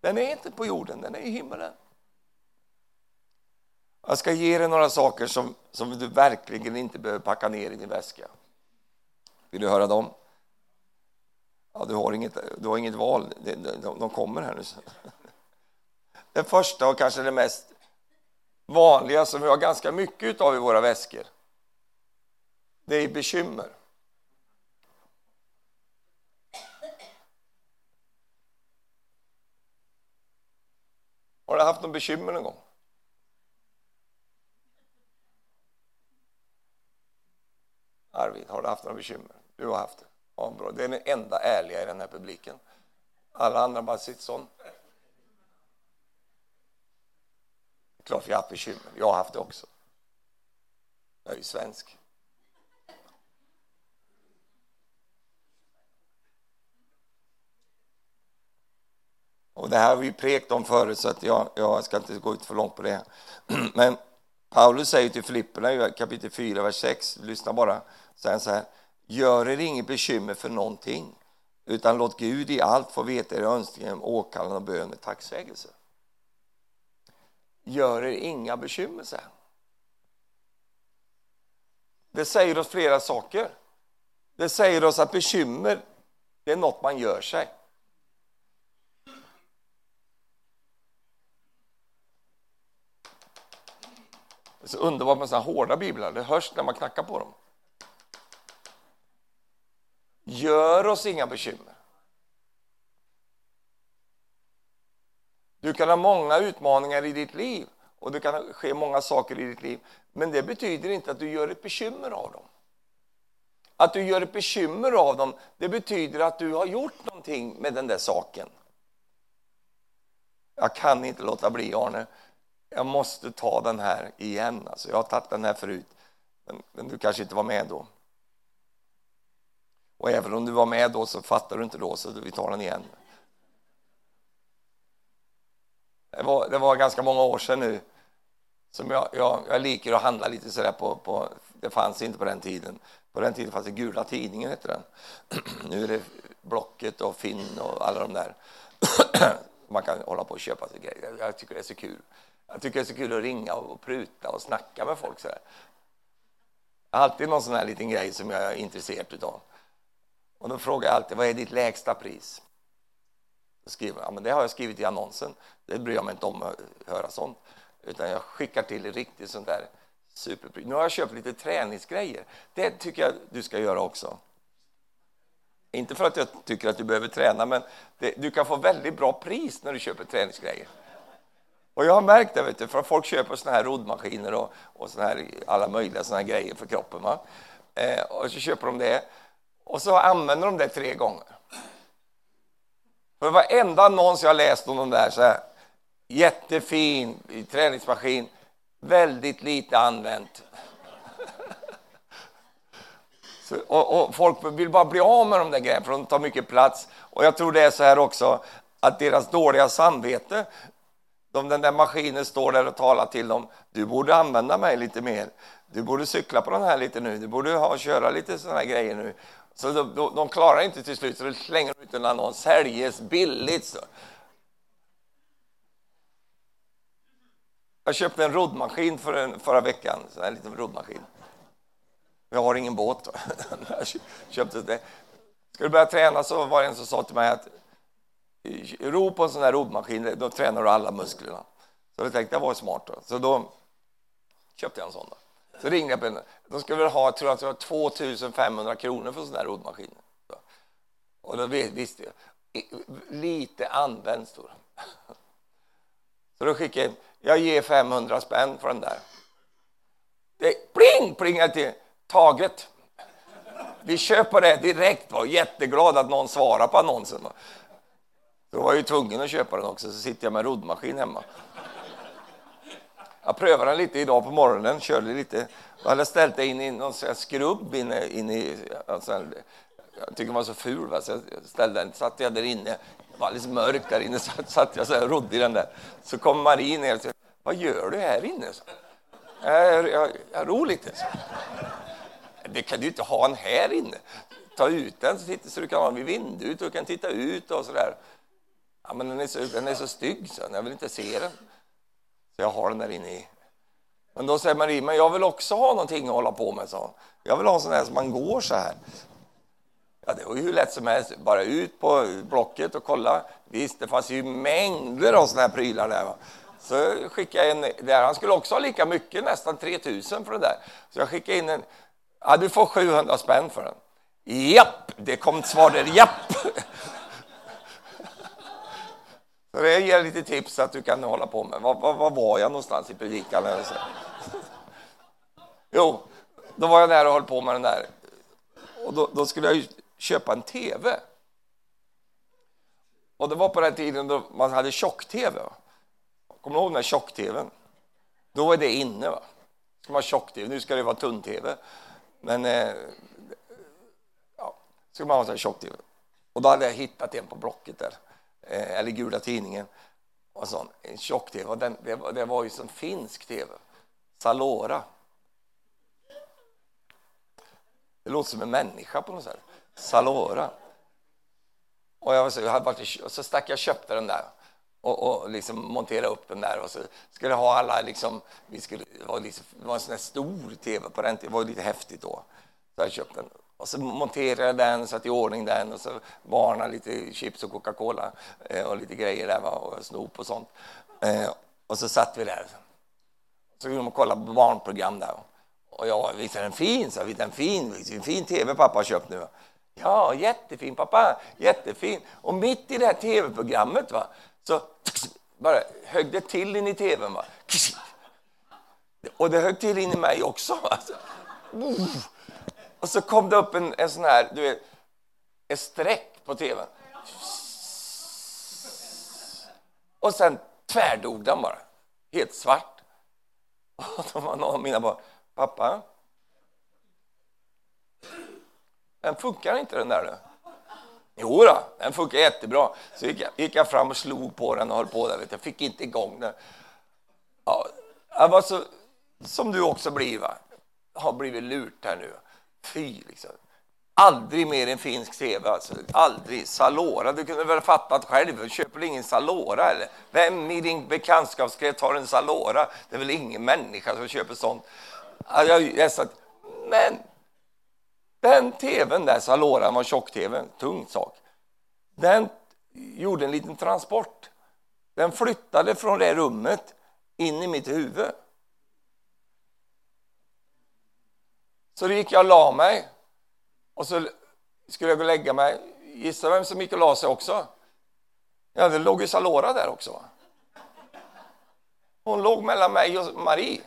Den är inte på jorden, den är i himlen. Jag ska ge dig några saker som, som du verkligen inte behöver packa ner i din väska. Vill du höra dem? Ja, du har inget, du har inget val, de, de kommer här nu. Den första och kanske det mest vanliga som vi har ganska mycket av i våra väskor. Det är bekymmer. Har du haft någon bekymmer någon gång? Arvid, har du haft några bekymmer? Du har haft det. Ja, bra. Det är den enda ärliga i den här publiken. Alla andra bara sitter sånt. Klart vi har haft bekymmer. Jag har haft det också. Jag är ju svensk. Och det här har vi prekt om förut, så att jag, jag ska inte gå ut för långt på det. Men Paulus säger till Filipperna i kapitel 4, vers 6, lyssna bara, säger så här, gör er inget bekymmer för någonting, utan låt Gud i allt få veta era önskningar om åkallan och bön med tacksägelse. Gör er inga bekymmer, sen. Det säger oss flera saker. Det säger oss att bekymmer, det är något man gör sig. Det är så underbart med såna hårda biblar, det hörs när man knackar på dem. Gör oss inga bekymmer. Du kan ha många utmaningar i ditt liv och det kan ske många saker i ditt liv, men det betyder inte att du gör ett bekymmer av dem. Att du gör ett bekymmer av dem, det betyder att du har gjort någonting med den där saken. Jag kan inte låta bli, Arne jag måste ta den här igen. Alltså, jag har tagit den här förut, men, men, du kanske inte var med då. Och även om du var med då så fattar du inte då, så vi tar den igen. Det var, det var ganska många år sedan nu som jag, jag, jag liker att handla lite sådär på, på, det fanns inte på den tiden. På den tiden fanns det Gula tidningen, hette den. nu är det Blocket och Finn och alla de där. Man kan hålla på och köpa sig grejer. Jag tycker det är så kul. Jag tycker det är så kul att ringa och pruta och snacka med folk. sådär. Jag har Alltid någon sån här liten grej som jag är intresserad av. Och då frågar jag alltid, vad är ditt lägsta pris? Skriver ja, men det har jag skrivit i annonsen. Det bryr jag mig inte om att höra sånt. Utan jag skickar till riktigt sånt där superpris. Nu har jag köpt lite träningsgrejer. Det tycker jag du ska göra också. Inte för att jag tycker att du behöver träna, men det, du kan få väldigt bra pris när du köper träningsgrejer. Och jag har märkt det, vet du, för folk köper såna här roddmaskiner och, och såna här, alla möjliga såna här grejer för kroppen. Va? Eh, och så köper de det och så använder de det tre gånger. För varenda annons jag läst om de där, så här, jättefin träningsmaskin, väldigt lite använt. Så, och, och, folk vill bara bli av med de där grejerna, för de tar mycket plats. Och jag tror det är så här också, att deras dåliga samvete om den där maskinen står där och talar till dem. Du borde använda mig lite mer. Du borde cykla på den här lite nu. Du borde ha, köra lite sådana här grejer nu. Så de, de, klarar inte till slut, så de slänger ut en annons. Säljes billigt. Så. Jag köpte en roddmaskin för en, förra veckan. Så en liten roddmaskin. Jag har ingen båt. jag köpte det. Ska du börja träna så var det en som sa till mig att eh, ro på en sån här roddmaskin, då tränar du alla musklerna. Så jag tänkte, det var smart. Då. Så då köpte jag en sån. Då. Så ringde jag på en, de skulle väl ha, tror jag, det var 2500 kronor för en sån här roddmaskin. Och då visste jag, lite använd står Så då skickade jag, jag ger 500 spänn för den där. Det pling, plingade till, taget. Vi köper det direkt, var jätteglad att någon svarade på annonsen. Då var jag ju tvungen att köpa den också, så sitter jag med roddmaskin hemma. Jag prövade den lite idag på morgonen, körde lite. Jag hade ställt den in i någon skrubb inne, inne i... Alltså, jag tycker den var så ful, va? så jag ställde den, satt jag där inne. Det var alldeles mörkt där inne, så satt jag så här rodde i den där. Så kom Marie ner och sa, vad gör du här inne? Så, jag, jag, jag ror lite. Så. Det kan du inte ha en här inne. Ta ut den så, så du kan ha den vid vindrutan och kan titta ut och så där. Ja, men den är så, den är så stygg, så jag vill inte se den. Så jag har den där inne i. Men då säger Marie, men jag vill också ha någonting att hålla på med, så. Jag vill ha en sån här som man går så här. Ja, det var ju hur lätt som helst, bara ut på Blocket och kolla. Visst, det fanns ju mängder av såna här prylar där. Va? Så skickade jag en där. Han skulle också ha lika mycket, nästan 3000 för det där. Så jag skickade in en, ja du får 700 spänn för den. Japp, det kom ett svar där, japp. Så det ger lite tips att du kan hålla på med. Var, var, var var jag någonstans i predikan? Jo, då var jag där och höll på med den där. Och då, då skulle jag köpa en TV. Och det var på den tiden då man hade tjock-TV. Kommer du ihåg den där tjock-TVn? Då var det inne. Va? Ska man ha tjock-TV. Nu ska det vara tunn-TV. Men eh, ja, ska man ha tjock-TV. Och då hade jag hittat en på Blocket där, Eh, eller Gula Tidningen. Och sån, en tjock-TV. Och den, det, var, det var ju som finsk TV. Salora. Det låter som en människa på något sätt. Salora. Och jag, så, jag hade varit, och så stack jag och köpte den där och, och liksom montera upp den där och så skulle ha alla liksom, vi skulle, det var, liksom, det var en sån här stor tv på den tiden, det var lite häftigt då. Så jag köpte den. Och så monterade jag den, satte i ordning den och så varnade lite chips och Coca-Cola eh, och lite grejer där och snop och sånt. Eh, och så satt vi där. Så kunde man kolla på barnprogram där. Och jag, visst är den fin? Så, visst är den fin? en fin tv pappa har köpt nu. Ja, jättefin pappa, jättefin. Och mitt i det här tv-programmet va, så bara högg det till in i tvn. Va? Och det högg till in i mig också. Alltså. Och så kom det upp en, en sån här, du vet, ett streck på tvn. Och sen tvärdog den bara, helt svart. Och då var någon av mina barn, pappa, den funkar inte den där du. Jo då, den funkar jättebra. Så gick jag, gick jag fram och slog på den och höll på där. Vet jag fick inte igång den. Ja, jag var så, som du också blir, va? har blivit lurt här nu. Fy, liksom. Aldrig mer en finsk tv. Alltså. Aldrig. Salora, du kunde väl fattat själv. Du köper ingen Salora? Eller? Vem i din bekantskapskrets har en Salora? Det är väl ingen människa som köper sånt. Jag, jag, satt, men den tvn där, Salora var tjock-tv, tung sak. Den gjorde en liten transport. Den flyttade från det rummet in i mitt huvud. Så då gick jag och la mig. Och så skulle jag gå och lägga mig. Gissa vem som gick och la sig också? Ja, det låg ju Salora där också. Hon låg mellan mig och Marie.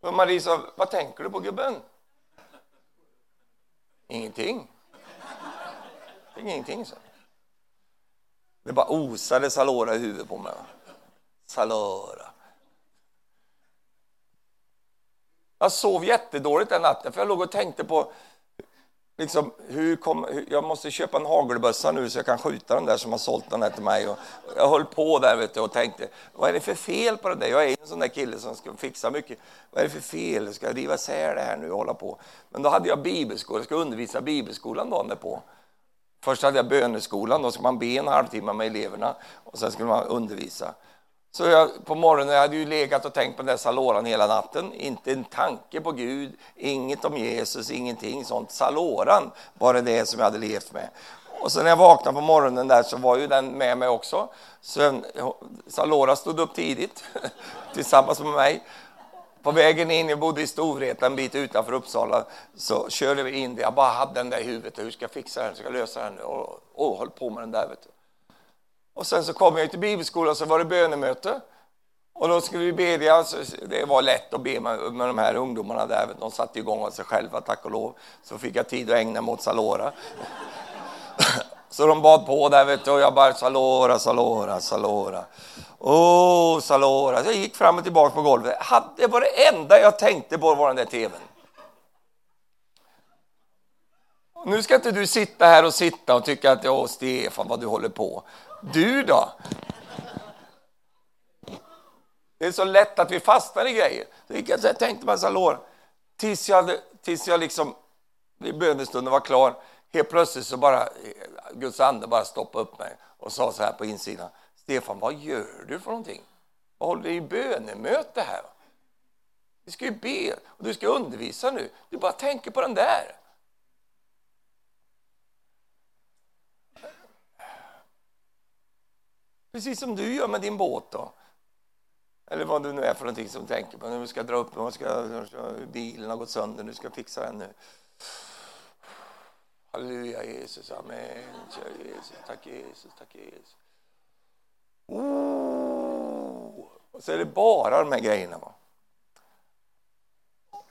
Och Marie sa, vad tänker du på gubben? Ingenting. Ingenting, så. Det bara osade Salora i huvudet på mig. Salora. Jag sov jättedåligt den natten, för jag låg och tänkte på liksom, hur kom, hur, jag måste köpa en hagelbössa nu så jag kan skjuta den där som har sålt den här till mig. Och jag höll på där vet du, och tänkte, vad är det för fel på det där? Jag är en sån där kille som ska fixa mycket. Vad är det för fel? Ska jag riva isär det här nu och hålla på? Men då hade jag bibelskola, jag skulle undervisa bibelskolan dagen därpå. Först hade jag böneskolan, då skulle man be en halvtimme med eleverna och sen skulle man undervisa. Så jag, på morgonen jag hade ju legat och tänkt på dessa låran hela natten. Inte en tanke på Gud, inget om Jesus, ingenting sånt. Saloran var det, det som jag hade levt med. Och sen när jag vaknade på morgonen där så var ju den med mig också. Så Salora stod upp tidigt tillsammans med mig. På vägen in, jag bodde i Storvreta en bit utanför Uppsala, så körde vi in det. Jag bara hade den där i huvudet. Hur ska jag fixa den? Ska jag lösa den? Och, och höll på med den där. Vet du. Och sen så kom jag till bibelskolan så var det bönemöte. Och då skulle vi bedja, alltså, det var lätt att be med, med de här ungdomarna där, de satte igång av sig själva tack och lov. Så fick jag tid att ägna mig åt Salora. Så de bad på där vet du, och jag bara Salora, Salora, Salora. Åh, oh, Salora. Så jag gick fram och tillbaka på golvet. Det var det enda jag tänkte på var den där tvn. Nu ska inte du sitta här och sitta och tycka att ja, Stefan, vad du håller på. Du då? Det är så lätt att vi fastnar i grejer. Så jag tänkte massa lår. tills jag, tills jag liksom, bönestunden var klar, helt plötsligt så bara, eh, Guds ande bara stoppade upp mig och sa så här på insidan. Stefan, vad gör du för någonting? Vad håller du i bönemöte här? Vi ska ju be och du ska undervisa nu. Du bara tänker på den där. Precis som du gör med din båt. Då. Eller vad du nu är för någonting som tänker på. Nu ska dra upp den, ska, bilen har gått sönder, nu ska jag fixa den nu. Halleluja Jesus, amen. Jesus, tack Jesus, tack Jesus. Oh. Och så är det bara de här grejerna. Va?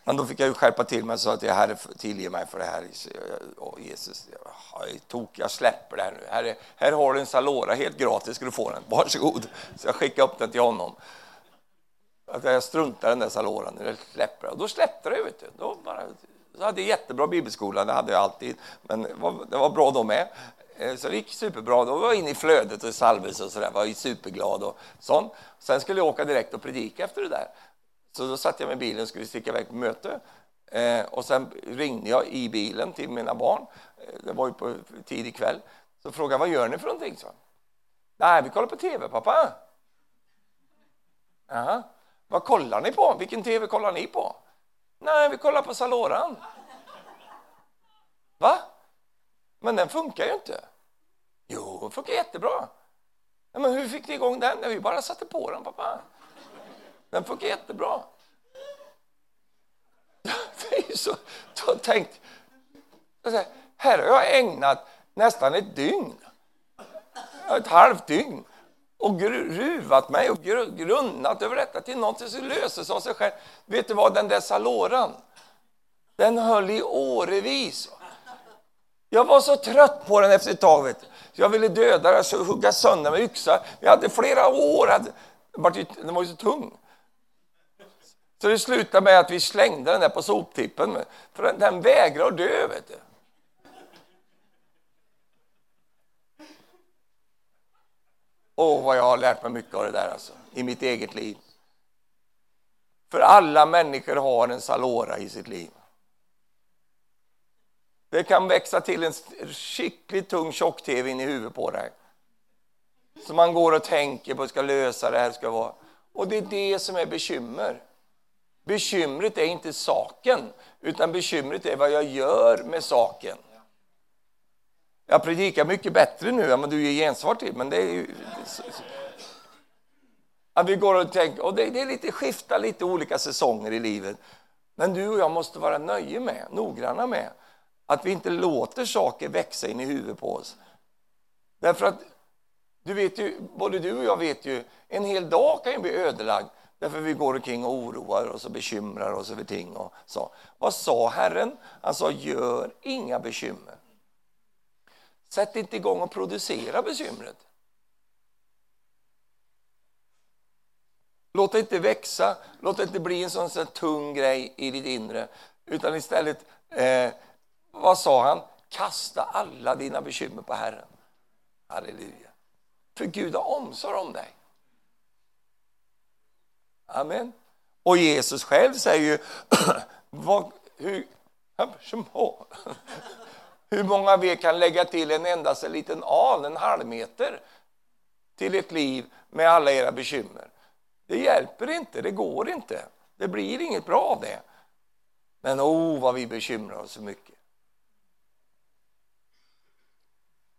Men då fick jag ju skärpa till mig och sa att jag Herre, tillge mig för det här. Och Jesus, jag, tok, jag släpper det här nu. Herre, här har du en Salora, helt gratis ska du få den. Varsågod. Så jag skickade upp den till honom. Att jag struntar i den där Saloran, jag släpper Och då släppte det, vet du. Då bara, jag hade jättebra bibelskola, det hade jag alltid. Men det var, det var bra då med. Eh, så det gick superbra. Då var jag inne i flödet och salvelse och sådär. Var superglad och sånt. Sen skulle jag åka direkt och predika efter det där. Så då satte jag mig i bilen och skulle sticka iväg på möte. Eh, och sen ringde jag i bilen till mina barn. Eh, det var ju på tidig kväll. Så frågade jag, vad gör ni för någonting? Så. Nej, vi kollar på tv, pappa. Jaha. Vad kollar ni på? Vilken tv kollar ni på? Nej, vi kollar på Saloran. Va? Men den funkar ju inte. Jo, den funkar jättebra. men hur fick ni igång den? Vi bara satte på den, pappa. Den funkar jättebra. Det är så, tänkt, här har jag ägnat nästan ett dygn, ett halvt dygn och ruvat mig och grunnat över detta till någonting som löses av sig själv. Vet du vad, den där saloran, den höll i årevis. Jag var så trött på den efter ett tag. Vet du. Jag ville döda den, hugga sönder med yxa. Jag hade flera år, den var ju så tung. Så det slutade med att vi slängde den där på soptippen. För den, den vägrar att dö, vet du. Åh, vad jag har lärt mig mycket av det där alltså, i mitt eget liv. För alla människor har en salora i sitt liv. Det kan växa till en skickligt tung tjock-tv in i huvudet på dig. Som man går och tänker på, ska lösa det här, ska vara. Och det är det som är bekymmer. Bekymret är inte saken, utan bekymret är vad jag gör med saken. Jag predikar mycket bättre nu än vad du ger gensvar till, men det är ju... Att vi går och tänker, och det, är lite skiftar lite olika säsonger i livet. Men du och jag måste vara nöje med, noggranna med att vi inte låter saker växa in i huvudet på oss. Därför att du vet ju, både du och jag vet ju, en hel dag kan ju bli ödelagd därför vi går omkring och oroar oss och bekymrar oss över ting. Och så. Vad sa Herren? Han sa, gör inga bekymmer. Sätt inte igång och producera bekymret. Låt det inte växa, låt det inte bli en sån, sån tung grej i ditt inre. Utan istället, eh, vad sa han? Kasta alla dina bekymmer på Herren. Halleluja. För Gud har omsorg om dig. Amen. Och Jesus själv säger ju, vad, hur, hur många av er kan lägga till en enda liten al, en halv meter till ett liv med alla era bekymmer? Det hjälper inte, det går inte. Det blir inget bra av det. Men oh, vad vi bekymrar oss så mycket.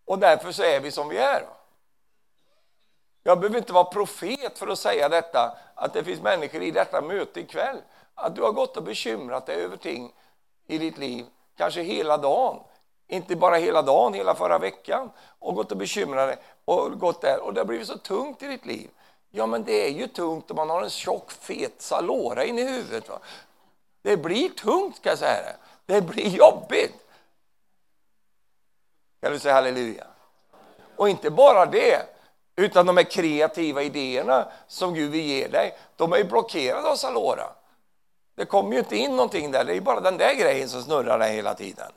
Och därför så är vi som vi är. Jag behöver inte vara profet för att säga detta, att det finns människor i detta möte ikväll. Att du har gått och bekymrat dig över ting i ditt liv, kanske hela dagen. Inte bara hela dagen, hela förra veckan. Och gått och bekymrat dig och gått där. Och det har blivit så tungt i ditt liv. Ja, men det är ju tungt om man har en tjock, fet salora in i huvudet. Va? Det blir tungt, ska jag säga. Det blir jobbigt. Kan du säga halleluja? Och inte bara det, utan de här kreativa idéerna som Gud vill ge dig, de är ju blockerade av Salora. Det kommer ju inte in någonting där, det är bara den där grejen som snurrar där hela tiden.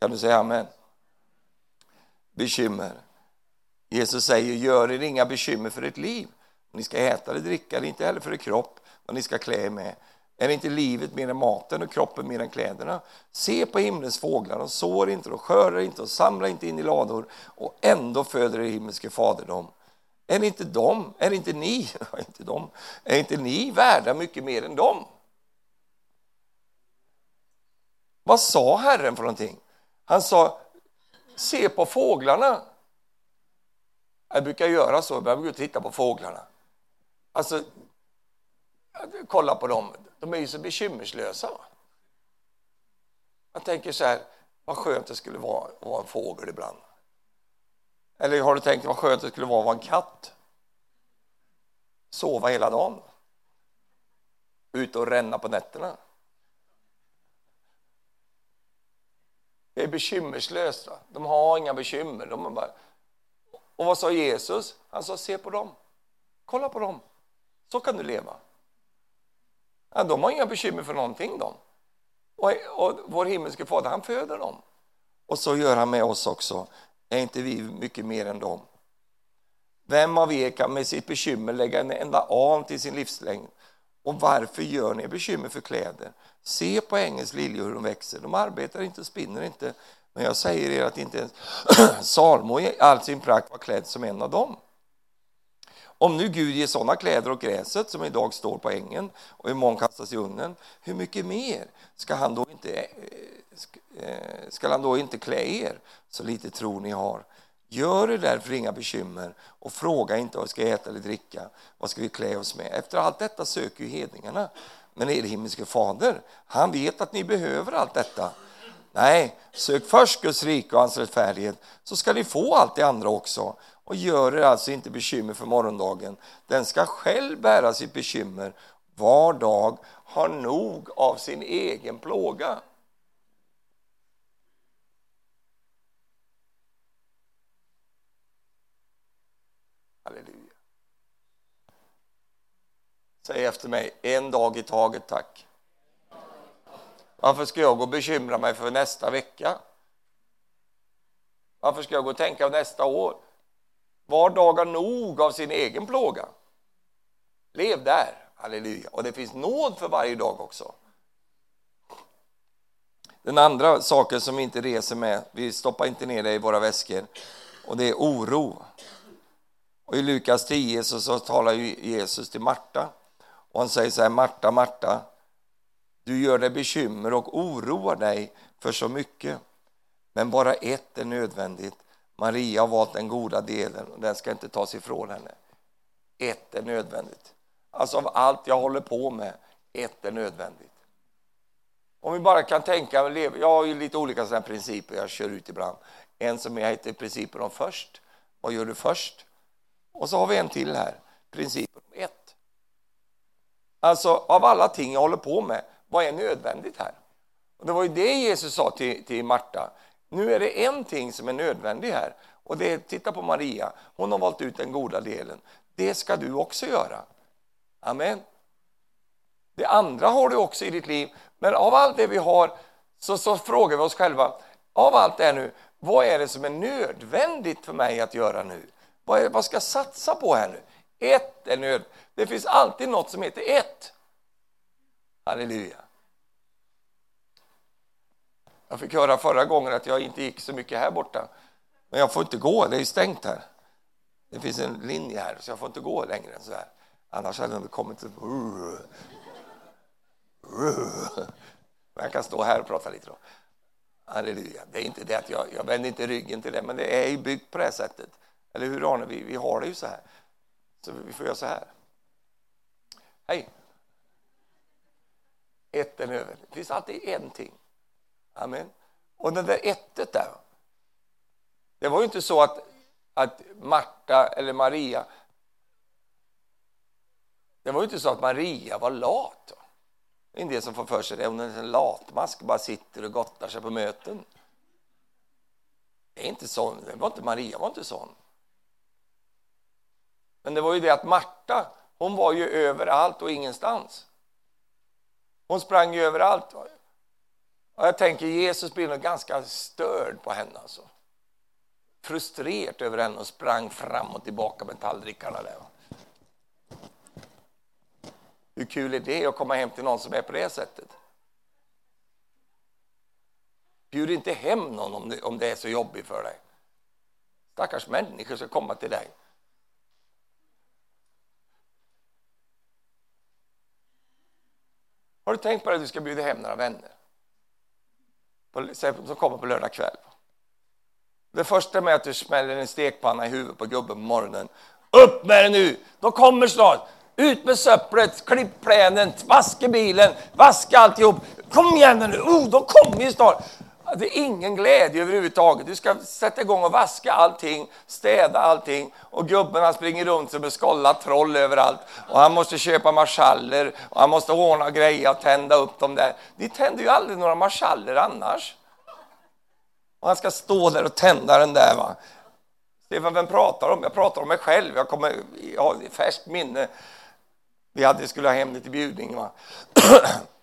Kan du säga amen? Bekymmer. Jesus säger, gör er inga bekymmer för ert liv. Ni ska äta eller dricka, eller inte heller för er kropp, vad ni ska klä er med. Är inte livet mer än maten och kroppen mer än kläderna? Se på himlens fåglar, de sår inte, de skördar inte och samlar inte in i lador och ändå föder er himmelske fader dem. Är inte de, är inte ni, inte de, är inte ni värda mycket mer än dem? Vad sa Herren för någonting? Han sa, se på fåglarna. Jag brukar göra så, jag brukar titta på fåglarna. Alltså, kolla på dem. De är ju så bekymmerslösa. Jag tänker så här, vad skönt det skulle vara att vara en fågel ibland. Eller har du tänkt vad skönt det skulle vara att vara en katt? Sova hela dagen. Ute och ränna på nätterna. Det är bekymmerslöst. Va? De har inga bekymmer. De bara... Och vad sa Jesus? Han sa, se på dem. Kolla på dem. Så kan du leva. Ja, de har inga bekymmer för någonting. De. Och, och vår himmelske fader, han föder dem. Och så gör han med oss också. Är inte vi mycket mer än dem? Vem av er kan med sitt bekymmer lägga en enda an till sin livslängd? Och varför gör ni bekymmer för kläder? Se på ängens liljor hur de växer. De arbetar inte, spinner inte. Men jag säger er att inte ens Salmo i all sin prakt var klädd som en av dem. Om nu Gud ger sådana kläder åt gräset som idag står på ängen och imorgon kastas i ugnen, hur mycket mer ska han då inte, eh, eh, ska han då inte klä er, så lite tro ni har? Gör er därför inga bekymmer och fråga inte vad vi ska äta eller dricka, vad ska vi klä oss med? Efter allt detta söker ju hedningarna. Men er himmelske fader, han vet att ni behöver allt detta. Nej, sök först Guds rike och hans rättfärdighet så ska ni få allt det andra också. Och gör er alltså inte bekymmer för morgondagen. Den ska själv bära sitt bekymmer. Var dag har nog av sin egen plåga. Halleluja. Säg efter mig, en dag i taget tack. Varför ska jag gå och bekymra mig för nästa vecka? Varför ska jag gå och tänka på nästa år? Var dag har nog av sin egen plåga. Lev där, halleluja. Och det finns nåd för varje dag också. Den andra saken som vi inte reser med, vi stoppar inte ner det i våra väskor, och det är oro. Och I Lukas 10 så, så talar Jesus till Marta och han säger så här, Marta, Marta, du gör dig bekymmer och oroar dig för så mycket. Men bara ett är nödvändigt. Maria har valt den goda delen och den ska inte tas ifrån henne. Ett är nödvändigt. Alltså av allt jag håller på med, ett är nödvändigt. Om vi bara kan tänka, jag har ju lite olika sådana principer jag kör ut ibland. En som jag heter principen om först. Vad gör du först? Och så har vi en till här, principen om ett. Alltså av alla ting jag håller på med, vad är nödvändigt här? Och det var ju det Jesus sa till, till Marta. Nu är det en ting som är nödvändig här och det är, titta på Maria, hon har valt ut den goda delen. Det ska du också göra. Amen. Det andra har du också i ditt liv, men av allt det vi har så, så frågar vi oss själva, av allt det här nu, vad är det som är nödvändigt för mig att göra nu? Vad, är, vad ska jag satsa på här nu? Ett är nödvändigt. Det finns alltid något som heter ett. Halleluja. Jag fick höra förra gången att jag inte gick så mycket här borta. Men jag får inte gå, det är stängt här. Det finns en linje här, så jag får inte gå längre än så här. Annars hade jag kommit till... Men jag kan stå här och prata lite då. Halleluja. Det är inte det att jag, jag vänder inte ryggen till det, men det är ju byggt på det sättet. Eller hur Arne? Vi, vi har det ju så här. Så vi får göra så här. Hej! Ett är över. Det finns alltid en ting. Amen. Och det där ettet där. Det var ju inte så att, att Marta eller Maria det var ju inte så att Maria var lat. Det är en del som får för sig det. Hon är en latmask bara sitter och gottar sig på möten. Det är inte sån. Det var inte Maria var inte sån. Men det var ju det att Marta, hon var ju överallt och ingenstans. Hon sprang ju överallt. Och jag tänker Jesus blev nog ganska störd på henne. Alltså. Frustrerad över henne och sprang fram och tillbaka med tallrikarna där. Hur kul är det att komma hem till någon som är på det sättet? Bjud inte hem någon om det, om det är så jobbigt för dig. Stackars människor ska komma till dig. Har du tänkt på att du ska bjuda hem några vänner? Som kommer på lördag kväll. Det första med att du smäller en stekpanna i huvudet på gubben på morgonen. Upp med det nu! De kommer snart! Ut med söpplet, klipp plänen, vaska bilen, vaska alltihop. Kom igen nu! Oh, de kommer ju snart! Det är ingen glädje överhuvudtaget. Du ska sätta igång och vaska allting, städa allting och gubben han springer runt som en skållat troll överallt. Och han måste köpa marschaller och han måste ordna grejer och tända upp dem där. Ni tänder ju aldrig några marschaller annars. Och han ska stå där och tända den där. Va? Stefan, vem pratar om? Jag pratar om mig själv. Jag, kommer, jag har färskt minne. Vi hade, skulle ha hem lite bjudning. Va?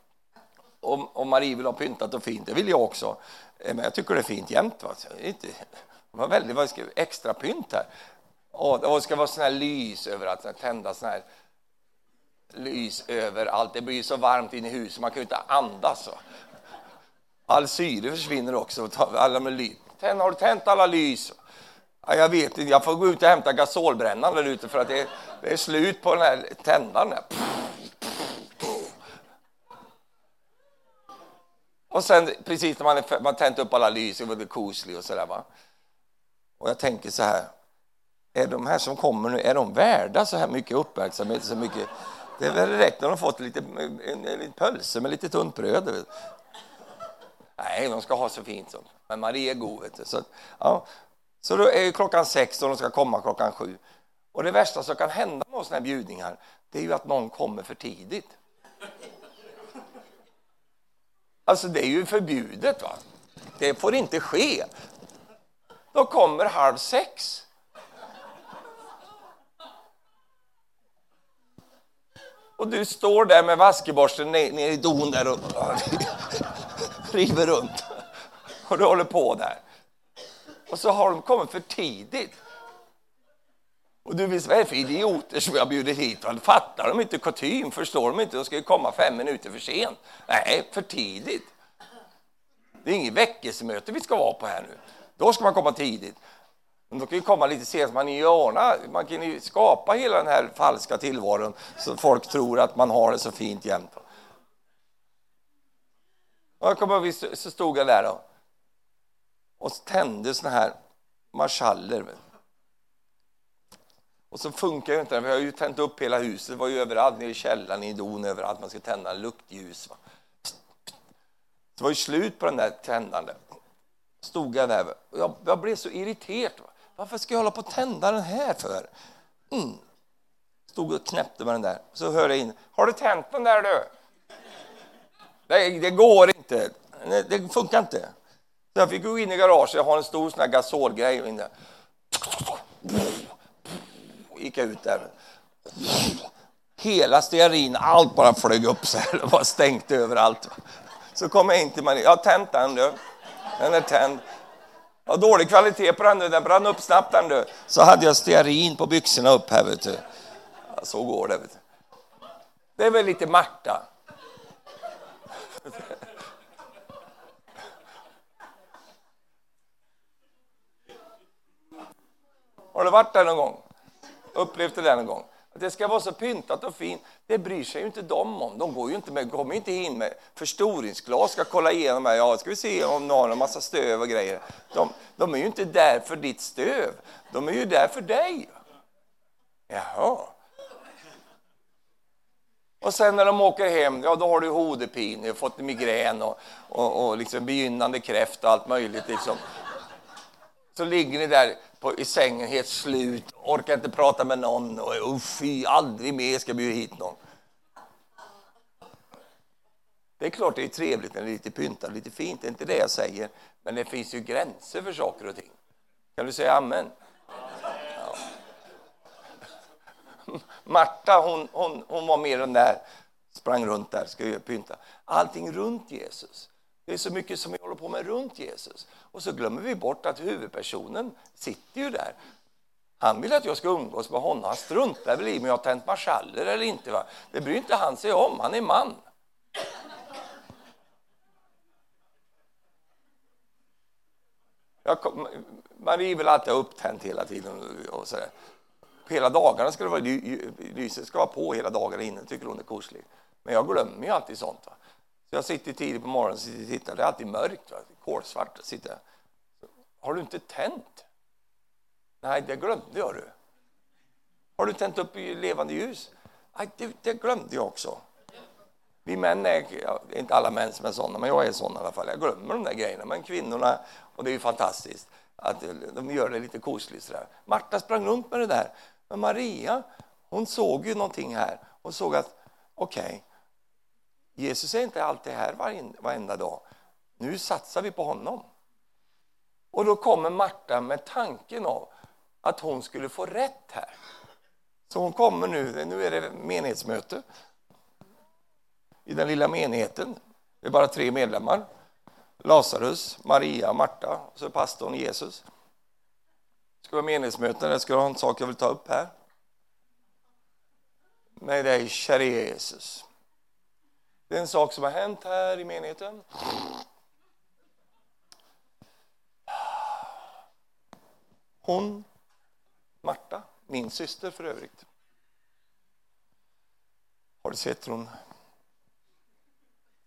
om, om Marie vill ha pyntat och fint. Det vill jag också. Eh, men jag tycker det är fint jämt. Va? Inte, det var väldigt vad ska, extra pynt här. Och det ska vara såna här lys överallt, tända såna här lys överallt. Det blir så varmt inne i huset, man kan ju inte andas. Va? All syre försvinner också. Alla med ly. Tänd, har du tänt alla lys? Ja, jag vet inte, jag får gå ut och hämta gasolbrännaren där ute för att det är, det är slut på den här tändaren. Och sen precis när man, är, man tänt upp alla lys, det koslig och sådär va. Och jag tänker så här, är de här som kommer nu, är de värda så här mycket uppmärksamhet? Så mycket? Det är väl rätt när de fått lite, en, en, en pölse med lite tunt bröd. Nej, de ska ha så fint. som. Men Marie är god. Vet du. Så, ja. så då är klockan sex och de ska komma klockan sju. Och det värsta som kan hända med sådana här bjudningar, det är ju att någon kommer för tidigt. Alltså det är ju förbjudet. va? Det får inte ske. Då kommer halv sex. Och du står där med vaskeborsten ner i don där och river runt. Och du håller på där. Och så har de kommit för tidigt. Och du vet, vad är det för idioter som jag bjuder hit? Fattar de inte kutym? Förstår de inte? De ska ju komma fem minuter för sent. Nej, för tidigt. Det är inget väckelsemöte vi ska vara på här nu. Då ska man komma tidigt. Men då kan ju komma lite sent. Man, ordna, man kan ju skapa hela den här falska tillvaron så folk tror att man har det så fint jämt. Och jag kommer ihåg, så stod jag där då, och tände såna här marschaller. Och så funkar ju inte den. Vi har ju tänt upp hela huset. Det var ju överallt, nere i källaren, i don, överallt. Man ska tända luktljus. Va? Det var ju slut på den där tändande. Stod jag där. Jag, jag blev så irriterad. Varför ska jag hålla på att tända den här för? Mm. Stod och knäppte med den där. Så hörde jag in. Har du tänt den där du? Det, det går inte. Det funkar inte. Så jag fick gå in i garaget. Jag har en stor sån här gasolgrej inne. Gick jag ut där. Hela stearin, allt bara flög upp så här. Det var stängt överallt. Så kom jag in till Marie. Jag har tänt den du. Den är tänd. Jag har dålig kvalitet på den nu. Den brann upp snabbt den du. Så hade jag stearin på byxorna upp här vet du. Ja, så går det vet du. Det är väl lite Marta. Har du varit där någon gång? Upplevt det där någon gång? Att det ska vara så pyntat och fint, det bryr sig ju inte de om. De går ju inte med, kommer inte in med förstoringsglas, ska kolla igenom här. Ja, ska vi se om de har en massa stöv och grejer. De, de är ju inte där för ditt stöv. De är ju där för dig. Jaha. Och sen när de åker hem, ja då har du hodepin, du har fått migrän och, och, och liksom begynnande kräft och allt möjligt. Liksom. Så ligger ni där på, i sängen helt slut, orkar inte prata med någon och oh, fy, aldrig mer ska bjuda hit någon. Det är klart det är trevligt när det är lite pyntat, lite fint, det är inte det jag säger. Men det finns ju gränser för saker och ting. Kan du säga amen? Ja. Marta, hon, hon, hon var mer den där, sprang runt där, ska pynta. Allting runt Jesus. Det är så mycket som vi håller på med runt Jesus. Och så glömmer vi bort att huvudpersonen sitter ju där. Han vill att jag ska umgås med honom. Han struntar väl i om jag har tänt marschaller eller inte. Va? Det bryr inte han sig om. Han är man. Jag, Marie vill alltid ha upptänt hela tiden. Och så Hela dagarna ska det vara, lyset ska vara på hela dagarna innan, tycker hon är koselig. Men jag glömmer ju alltid sånt. Va? Så jag sitter tidigt på morgonen och tittar. Det är alltid mörkt, va? kolsvart. Sitter. Har du inte tänt? Nej, det glömde jag. Du. Har du tänt upp i levande ljus? Nej, det, det glömde jag också. vi män är, ja, inte alla män som är sådana, men jag är sån i alla fall. Jag glömmer de där grejerna. Men kvinnorna, och det är ju fantastiskt, att eh, de gör det lite kosligt sådär. Marta sprang runt med det där. Men Maria, hon såg ju någonting här. Hon såg att, okej, okay, Jesus är inte alltid här varenda dag. Nu satsar vi på honom. Och då kommer Marta med tanken av att hon skulle få rätt här. Så hon kommer nu, nu är det menighetsmöte i den lilla menigheten. Det är bara tre medlemmar. Lazarus, Maria, Marta och så pastorn Jesus. Det ska vara menighetsmöte, jag ska ha en sak jag vill ta upp här. Med dig, käre Jesus. Det är en sak som har hänt här i menigheten. Hon, Marta, min syster för övrigt. Har du sett hur hon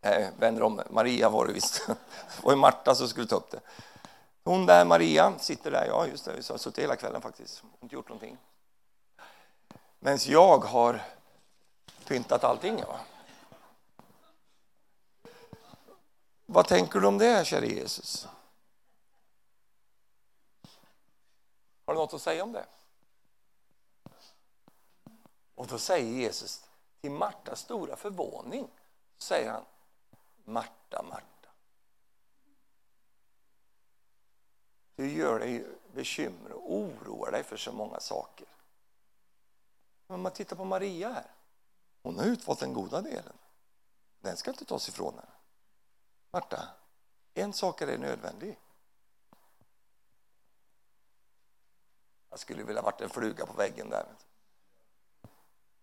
Nej, vänder om. Maria var det visst. Det var ju Marta som skulle ta upp det. Hon där, Maria, sitter där. Ja, just det. Vi har suttit hela kvällen faktiskt. Inte gjort någonting. Medan jag har pyntat allting. Ja. Vad tänker du om det, käre Jesus? Har du något att säga om det? Och då säger Jesus till Martas stora förvåning, säger han Marta, Marta. Du gör dig bekymmer och oroar dig för så många saker. Men om man tittar på Maria här. Hon har utvalt den goda delen. Den ska inte tas ifrån henne. Marta, en sak är dig nödvändig. Jag skulle vilja varit en fluga på väggen där.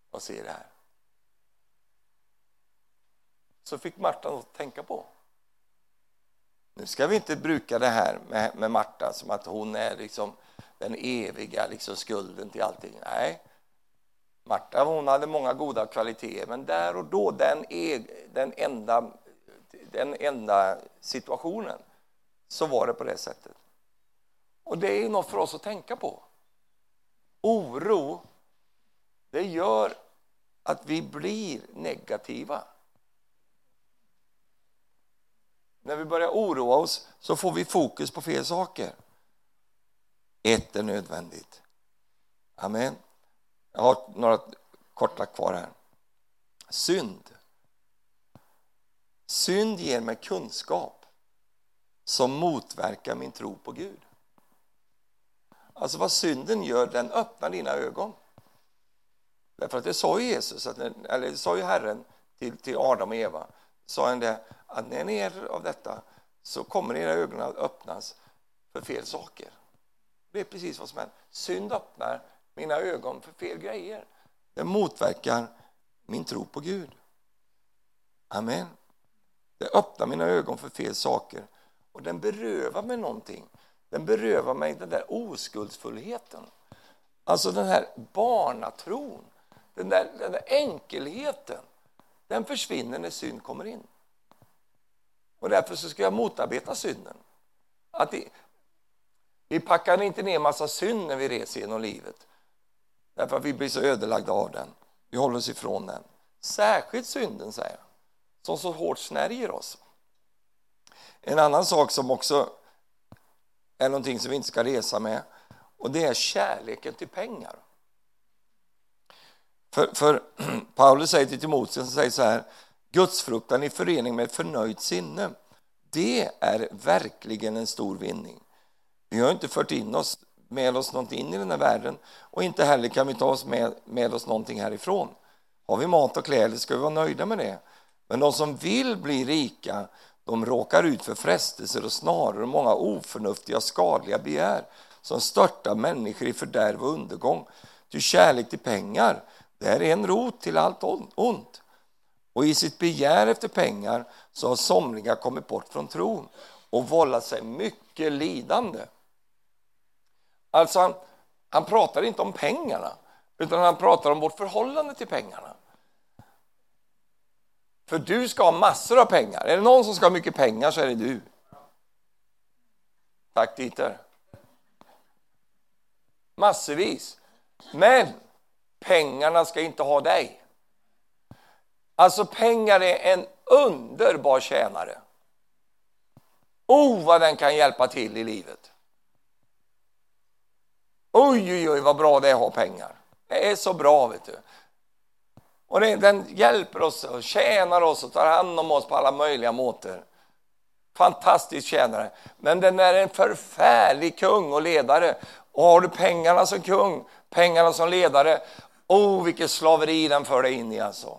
Och se det här så fick Marta något att tänka på. Nu ska vi inte bruka det här med, med Marta som att hon är liksom den eviga liksom skulden till allting. Nej, Marta hon hade många goda kvaliteter, men där och då, den, e, den, enda, den enda situationen, så var det på det sättet. Och det är något för oss att tänka på. Oro, det gör att vi blir negativa. När vi börjar oroa oss så får vi fokus på fel saker. Ett är nödvändigt. Amen. Jag har några korta kvar här. Synd. Synd ger mig kunskap som motverkar min tro på Gud. Alltså vad synden gör, den öppnar dina ögon. Därför att det sa ju Jesus, eller det sa ju Herren till, till Adam och Eva, sa han det, att när ni är av detta så kommer era ögon att öppnas för fel saker. Det är precis vad som händer. Synd öppnar mina ögon för fel grejer. Det motverkar min tro på Gud. Amen. Det öppnar mina ögon för fel saker och den berövar mig någonting. Den berövar mig den där oskuldsfullheten. Alltså den här barnatron, den där, den där enkelheten. Den försvinner när synd kommer in. Och därför så ska jag motarbeta synden. Att det, vi packar inte ner massa synd när vi reser genom livet. Därför att vi blir så ödelagda av den. Vi håller oss ifrån den. Särskilt synden, säger jag, som så hårt snärjer oss. En annan sak som också är någonting som vi inte ska resa med och det är kärleken till pengar. För, för Paulus säger till Timoteus säger så här Gudsfruktan i förening med ett förnöjt sinne, det är verkligen en stor vinning. Vi har inte fört in oss, med oss någonting in i den här världen och inte heller kan vi ta oss med, med oss någonting härifrån. Har vi mat och kläder ska vi vara nöjda med det. Men de som vill bli rika, de råkar ut för frestelser och snarare många oförnuftiga skadliga begär som störtar människor i fördärv och undergång. Ty kärlek till pengar, det är en rot till allt ont. Och i sitt begär efter pengar så har somliga kommit bort från tron och vållat sig mycket lidande. Alltså, han, han pratar inte om pengarna, utan han pratar om vårt förhållande till pengarna. För du ska ha massor av pengar. Är det någon som ska ha mycket pengar så är det du. Tack Dieter. Massvis. Men pengarna ska inte ha dig. Alltså pengar är en underbar tjänare. Oh, vad den kan hjälpa till i livet. Oj, oj, oj, vad bra det är att ha pengar. Det är så bra, vet du. Och det, den hjälper oss och tjänar oss och tar hand om oss på alla möjliga måter. Fantastisk tjänare. Men den är en förfärlig kung och ledare. Och har du pengarna som kung, pengarna som ledare, oh vilket slaveri den för dig in i alltså.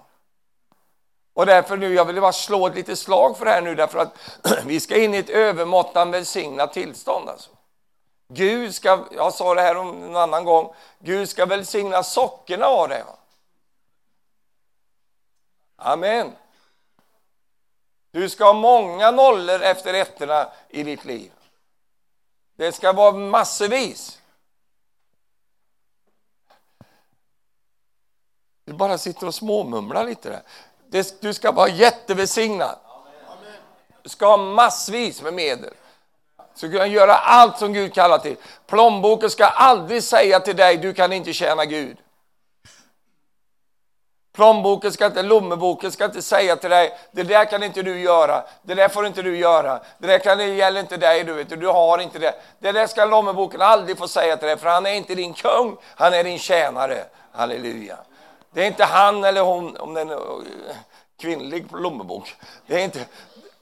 Och därför nu, jag vill bara slå ett litet slag för det här nu därför att vi ska in i ett övermåttan välsignat tillstånd alltså. Gud ska, jag sa det här en annan gång, Gud ska välsigna sockerna av det. Amen. Du ska ha många nollor efter ettorna i ditt liv. Det ska vara massvis. Du bara sitter och småmumlar lite där. Du ska vara jättevälsignad. Du ska ha massvis med medel. Du ska kunna göra allt som Gud kallar till. Plånboken ska aldrig säga till dig, du kan inte tjäna Gud. Plånboken ska inte, lommeboken ska inte säga till dig, det där kan inte du göra, det där får inte du göra, det där kan, det gäller inte dig, du vet, du har inte det. Det där ska lommeboken aldrig få säga till dig, för han är inte din kung, han är din tjänare. Halleluja. Det är inte han eller hon, om det är en kvinnlig lommebok. Det är inte,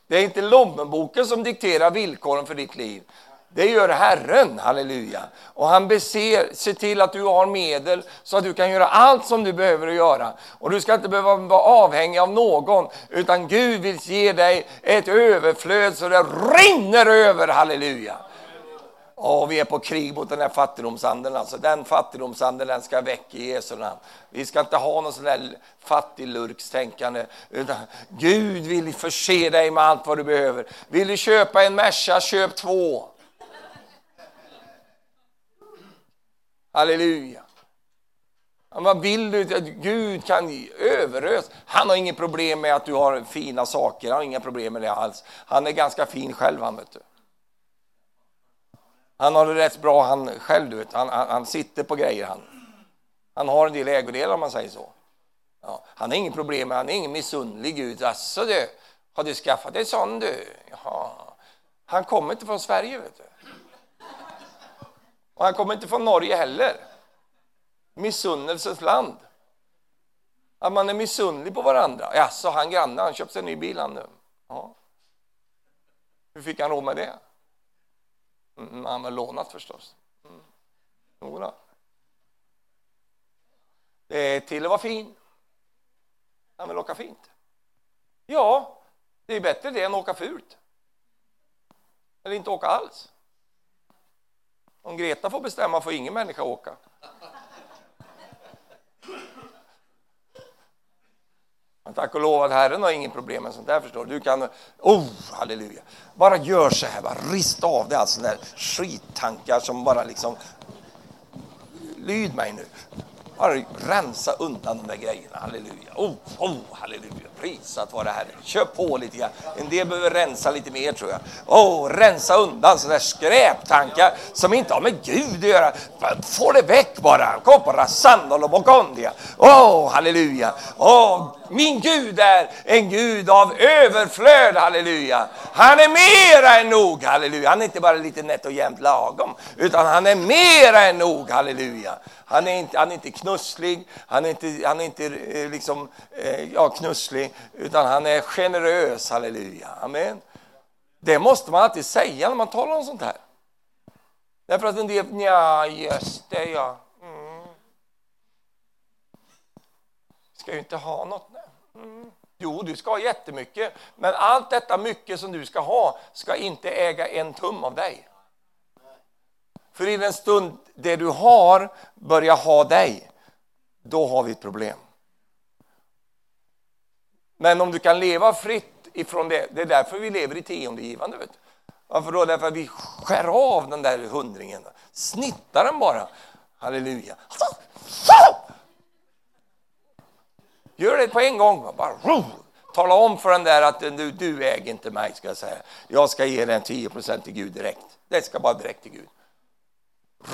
det är inte lommeboken som dikterar villkoren för ditt liv. Det gör Herren, halleluja. Och han beser, ser till att du har medel så att du kan göra allt som du behöver göra. Och du ska inte behöva vara avhängig av någon, utan Gud vill ge dig ett överflöd så det rinner över, halleluja. Och vi är på krig mot den här fattigdomsanden. Alltså, den fattigdomsanden den ska väck i Jesu namn. Vi ska inte ha någon sån där fattiglurkstänkande. Utan Gud vill förse dig med allt vad du behöver. Vill du köpa en Merca, köp två. Halleluja. Vad vill du? Gud kan överösa. Han har inget problem med att du har fina saker. Han har inga problem med det alls. Han är ganska fin själv, han vet du. Han har det rätt bra han själv, du vet. Han, han, han sitter på grejer han. Han har en del ägodelar om man säger så. Ja, han har inget problem med, han är ingen missunnlig Gud. Alltså du, har du skaffat dig sån du? Jaha. Han kommer inte från Sverige, vet du. Och han kommer inte från Norge heller. Missunnelsens land. Att man är missunnlig på varandra. Ja, så han grannen, han köpte en ny bil han nu. Ja. Hur fick han råd med det? Mm, han har lånat förstås. Mm. Det är till att vara fin. Han vill åka fint. Ja, det är bättre det än att åka fult. Eller inte åka alls. Om Greta får bestämma får ingen människa åka. Men tack och lov att Herren har ingen problem med sånt där förstår du. kan, oh halleluja. Bara gör så här, bara rista av det, alltså där skittankar som bara liksom, lyd mig nu. Bara rensa undan de där grejerna, halleluja. Oh, oh, halleluja, prisat vare Herren. Kör på lite grann. En del behöver rensa lite mer tror jag. Oh, rensa undan sådana där skräptankar som inte har med Gud att göra. Få det väck bara. Kom Kopara sandalo bokondia. Oh, halleluja. Oh, min Gud är en Gud av överflöd, halleluja. Han är mera än nog, halleluja. Han är inte bara lite nätt och jämnt lagom, utan han är mera än nog, halleluja. Han är inte, han är inte knusslig, han är inte, han är inte eh, liksom, eh, ja, knusslig, utan han är generös, halleluja. Amen. Det måste man alltid säga när man talar om sånt här. Därför att en del, ja just det ja. Mm. Ska ju inte ha något. Jo, du ska ha jättemycket, men allt detta mycket som du ska ha ska inte äga en tum av dig. För i den stund det du har börjar ha dig, då har vi ett problem. Men om du kan leva fritt ifrån det, det är därför vi lever i tiondegivande. Vet du. Varför då? Därför att vi skär av den där hundringen, snittar den bara. Halleluja. Gör det på en gång. Bara, Tala om för den där att du, du äger inte mig, ska jag säga. Jag ska ge den 10% till Gud direkt. Det ska bara direkt till Gud.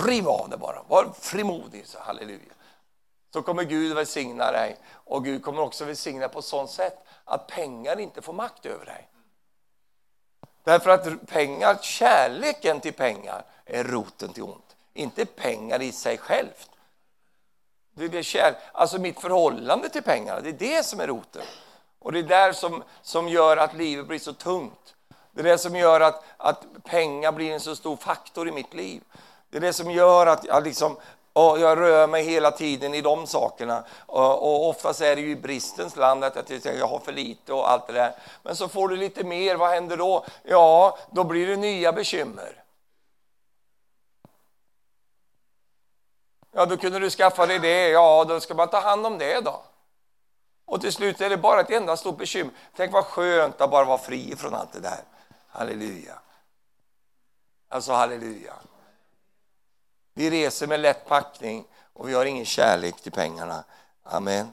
Riv av det bara. Var frimodig, så halleluja. så kommer Gud välsigna dig. Och Gud kommer också välsigna på sånt sätt att pengar inte får makt över dig. Därför att pengar, kärleken till pengar är roten till ont. Inte pengar i sig självt. Det är det kär, alltså mitt förhållande till pengarna, det är det som är roten. Och det är där som, som gör att livet blir så tungt. Det är det som gör att, att pengar blir en så stor faktor i mitt liv. Det är det som gör att jag, liksom, jag rör mig hela tiden i de sakerna. Och, och oftast är det ju i bristens land att jag, jag har för lite och allt det där. Men så får du lite mer, vad händer då? Ja, då blir det nya bekymmer. Ja, då kunde du skaffa dig det. Ja, då ska man ta hand om det då. Och till slut är det bara ett enda stort bekymmer. Tänk vad skönt att bara vara fri från allt det där. Halleluja. Alltså halleluja. Vi reser med lätt packning och vi har ingen kärlek till pengarna. Amen.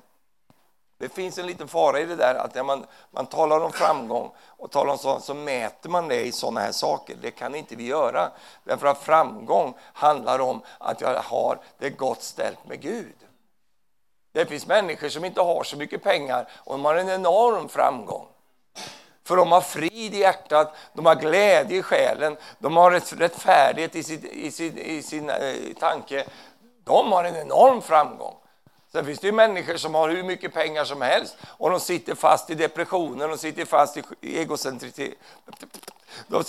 Det finns en liten fara i det där att när man, man talar om framgång och talar om sånt så mäter man det i sådana här saker. Det kan inte vi göra. Därför att framgång handlar om att jag har det gott ställt med Gud. Det finns människor som inte har så mycket pengar och de har en enorm framgång. För de har frid i hjärtat, de har glädje i själen, de har rättfärdighet i sin, i sin, i sin tanke. De har en enorm framgång. Sen finns det ju människor som har hur mycket pengar som helst och de sitter fast i depressioner, de sitter fast i egocentritet. De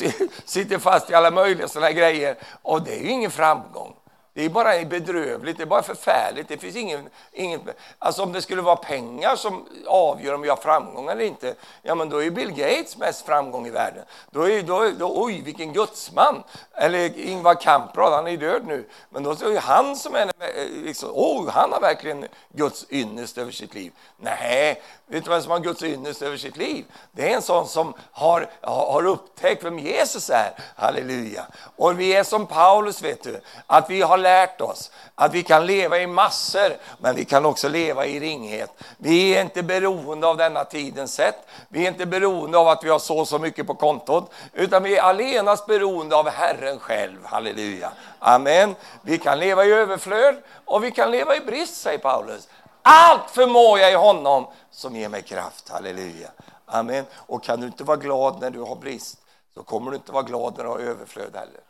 sitter fast i alla möjliga sådana grejer och det är ju ingen framgång. Det är bara bedrövligt, det är bara förfärligt. Det finns ingen, ingen, alltså om det skulle vara pengar som avgör om vi har framgång eller inte, ja men då är Bill Gates mest framgång i världen. Då är då, då oj vilken gudsman! Eller Ingvar Kamprad, han är död nu, men då är det han som är eh, liksom, oh, han har verkligen Guds ynnest över sitt liv. Nej, vet du vem som har Guds ynnest över sitt liv? Det är en sån som har, har upptäckt vem Jesus är. Halleluja! Och vi är som Paulus, vet du, att vi har lärt oss att vi kan leva i massor, men vi kan också leva i ringhet. Vi är inte beroende av denna tidens sätt. Vi är inte beroende av att vi har så och så mycket på kontot, utan vi är allenast beroende av Herren själv. Halleluja. Amen. Vi kan leva i överflöd och vi kan leva i brist, säger Paulus. Allt förmår jag i honom som ger mig kraft. Halleluja. Amen. Och kan du inte vara glad när du har brist, så kommer du inte vara glad när du har överflöd heller.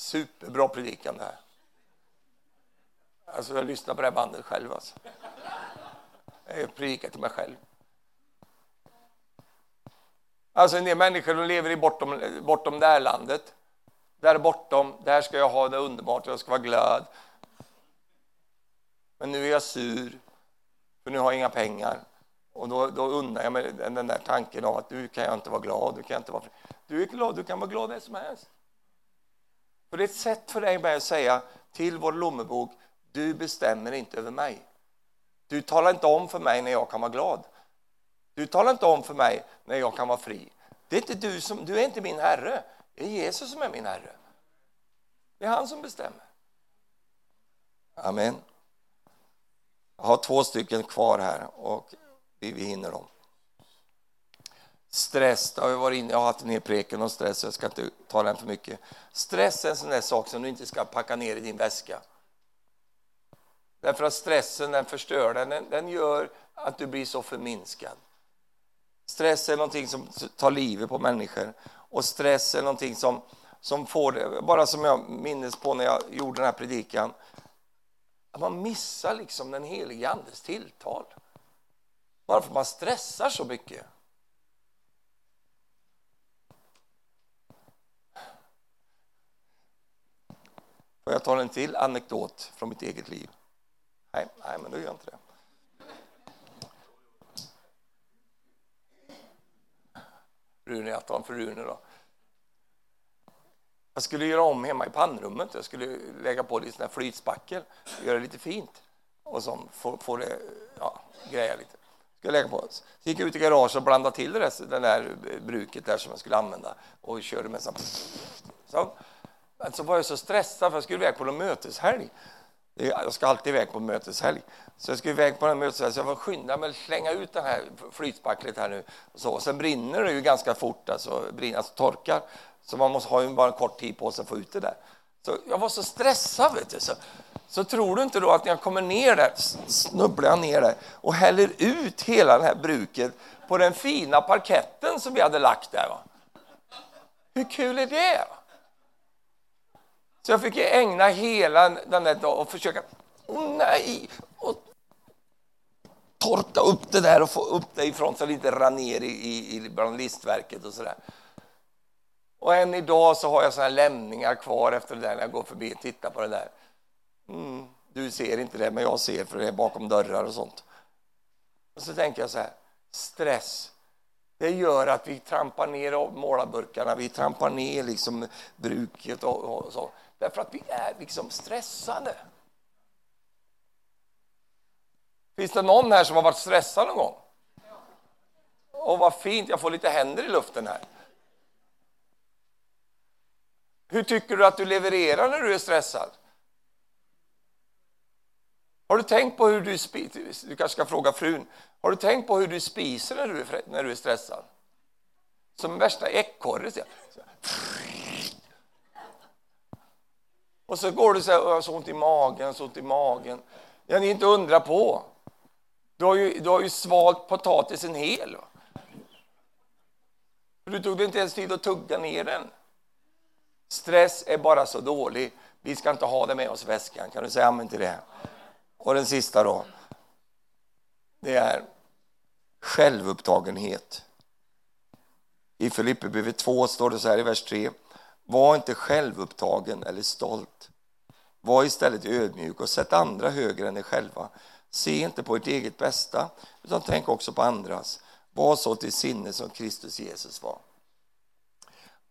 Superbra predikan det här. Alltså jag lyssnar på det här bandet själv. Alltså. Jag predikar till mig själv. Alltså en del människor de lever i bortom, bortom det här landet. Där bortom, där ska jag ha det underbart, jag ska vara glad. Men nu är jag sur, för nu har jag inga pengar. Och då, då undrar jag mig den där tanken av att nu kan jag inte vara glad, du kan inte vara Du är glad, du kan vara glad när som helst. För det är ett sätt för dig att säga till vår lommebok, du bestämmer inte över mig. Du talar inte om för mig när jag kan vara glad. Du talar inte om för mig när jag kan vara fri. Det är inte du, som, du är inte min herre, det är Jesus som är min herre. Det är han som bestämmer. Amen. Jag har två stycken kvar här och vi, vi hinner dem. Stress, det har jag varit inne, jag har haft en hel preken om stress, jag ska inte ta den för mycket. Stress är en sån där sak som du inte ska packa ner i din väska. Därför att stressen den förstör den, den gör att du blir så förminskad. Stress är någonting som tar livet på människor och stress är någonting som, som får det, bara som jag minns på när jag gjorde den här predikan, att man missar liksom den helige Andes tilltal. Bara för att man stressar så mycket. Och jag tar en till anekdot från mitt eget liv? Nej, nej men då gör jag inte det. Rune, jag tar en för Rune då. Jag skulle göra om hemma i pannrummet. Jag skulle lägga på lite flytspackel, göra det lite fint och så få, få det, ja, greja lite. Ska lägga på. Så gick jag ut i garaget och blandade till det där, där bruket där som jag skulle använda och körde med så. så. Så var jag så stressad för jag skulle iväg på någon möteshelg. Jag ska alltid iväg på möteshelg. Så jag skulle iväg på en möteshelg, så jag får skynda mig att slänga ut det här flytspacklet här nu. Så, sen brinner det ju ganska fort, alltså, brinner, alltså torkar. Så man måste ha ju bara en kort tid på sig att få ut det där. Så jag var så stressad, vet du. Så, så tror du inte då att när jag kommer ner där, snubblar jag ner där och häller ut hela det här bruket på den fina parketten som vi hade lagt där. Va? Hur kul är det? Så jag fick ägna hela den där dagen och försöka, oh nej, och torka upp det där och få upp det ifrån så det inte rann ner i, i, bland listverket och sådär. Och än idag så har jag sådana lämningar kvar efter det där när jag går förbi och tittar på det där. Mm, du ser inte det, men jag ser för det är bakom dörrar och sånt. Och så tänker jag så här, stress, det gör att vi trampar ner målarburkarna, vi trampar ner liksom bruket och, och så. Därför att vi är liksom stressade. Finns det någon här som har varit stressad någon gång? Och vad fint, jag får lite händer i luften här. Hur tycker du att du levererar när du är stressad? Har du tänkt på hur du spiser? Du kanske ska fråga frun. Har du tänkt på hur du spiser när du är, när du är stressad? Som värsta ekorre. Och så går du så här, jag har så ont i magen, så ont i magen. Ja, ni inte undra på. Du har ju, du har ju svalt potatisen hel. Du tog inte ens tid att tugga ner den. Stress är bara så dålig. Vi ska inte ha det med oss i väskan. Kan du säga amen till det? Och den sista då. Det är självupptagenhet. I Filipperbrevet 2 står det så här i vers 3. Var inte självupptagen eller stolt. Var istället ödmjuk och sätt andra högre än er själva. Se inte på ert eget bästa, utan tänk också på andras. Var så till sinne som Kristus Jesus var.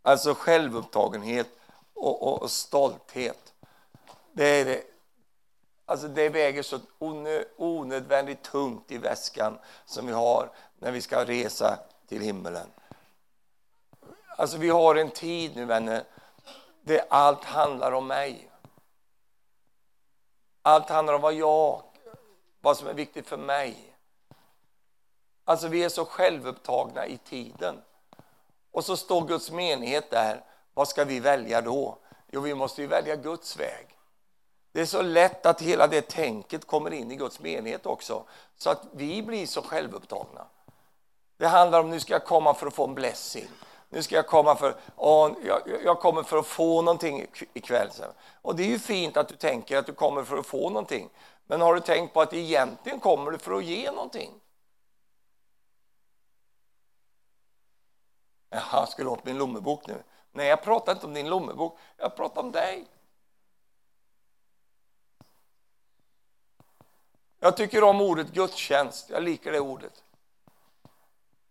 Alltså självupptagenhet och, och, och stolthet. Det, är det, alltså det väger så onö, onödvändigt tungt i väskan som vi har när vi ska resa till himmelen. Alltså vi har en tid nu vänner, där allt handlar om mig. Allt handlar om vad jag, vad som är viktigt för mig. Alltså vi är så självupptagna i tiden. Och så står Guds menighet där. Vad ska vi välja då? Jo, vi måste ju välja Guds väg. Det är så lätt att hela det tänket kommer in i Guds menighet också, så att vi blir så självupptagna. Det handlar om nu ska jag komma för att få en blessing. Nu ska jag komma för, åh, jag, jag kommer för att få någonting ikväll. Och det är ju fint att du tänker att du kommer för att få någonting. Men har du tänkt på att egentligen kommer du för att ge någonting? Jaha, ska du åt min lommebok nu? Nej, jag pratar inte om din lommebok, jag pratar om dig. Jag tycker om ordet gudstjänst, jag likar det ordet.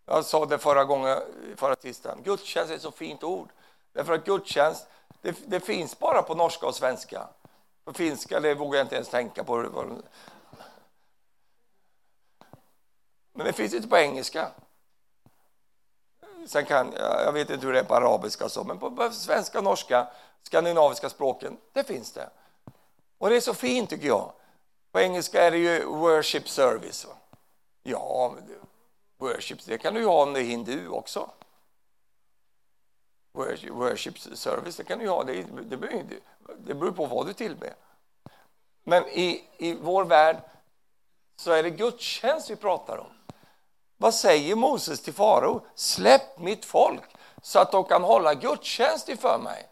Jag sa det förra gången, förra tisdagen. Gudstjänst är ett så fint ord. Därför att gudstjänst, det, det finns bara på norska och svenska. På finska, det vågar jag inte ens tänka på. Men det finns inte på engelska. Sen kan, jag vet inte hur det är på arabiska, så, men på svenska, norska, skandinaviska språken, det finns det. Och det är så fint tycker jag. På engelska är det ju worship service. Ja, worship, det kan du ju ha om du är hindu också. Worship service, det kan du ju ha. Det, det, beror, det beror på vad du tillber. Men i, i vår värld så är det gudstjänst vi pratar om. Vad säger Moses till farao? Släpp mitt folk så att de kan hålla gudstjänst inför mig.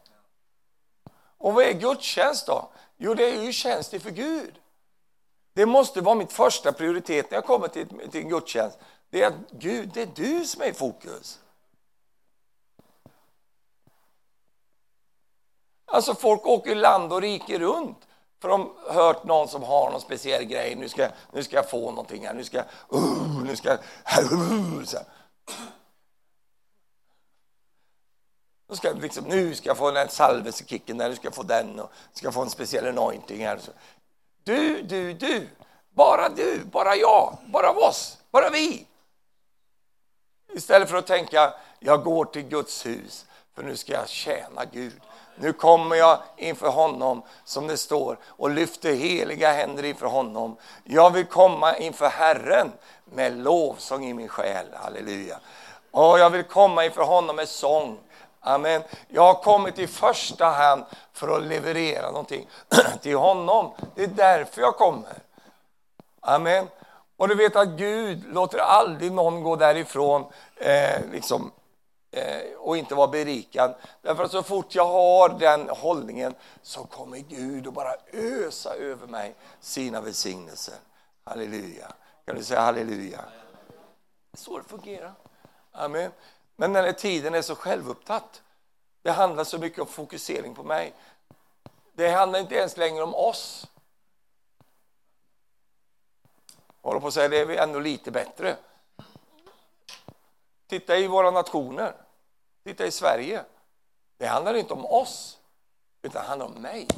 Och vad är gudstjänst då? Jo, det är ju tjänst inför Gud. Det måste vara mitt första prioritet när jag kommer till, till en gudstjänst. Det är att Gud, det är du som är i fokus. Alltså folk åker land och rike runt för de har hört någon som har någon speciell grej. Nu ska, nu ska jag få någonting här. Nu ska, uh, nu ska, uh, så Nu ska, liksom, nu ska jag få den salvelsekicken, nu ska jag få den och ska jag få en speciell anointing här. Du, du, du, bara du, bara jag, bara oss, bara vi. Istället för att tänka, jag går till Guds hus för nu ska jag tjäna Gud. Nu kommer jag inför honom, som det står, och lyfter heliga händer inför honom. Jag vill komma inför Herren med lovsång i min själ. Halleluja. Och jag vill komma inför honom med sång. Amen. Jag har kommit i första hand för att leverera någonting till honom. Det är därför jag kommer. Amen. Och du vet att Gud låter aldrig någon gå därifrån eh, liksom, eh, och inte vara berikad. Därför att så fort jag har den hållningen så kommer Gud att bara ösa över mig sina välsignelser. Halleluja. Kan du säga halleluja? Det är så det fungerar. Amen. Men när tiden är så självupptatt, det handlar så mycket om fokusering på mig. Det handlar inte ens längre om oss. Jag håller på att säga det är vi ännu lite bättre. Titta i våra nationer. Titta i Sverige. Det handlar inte om oss, utan det handlar om mig.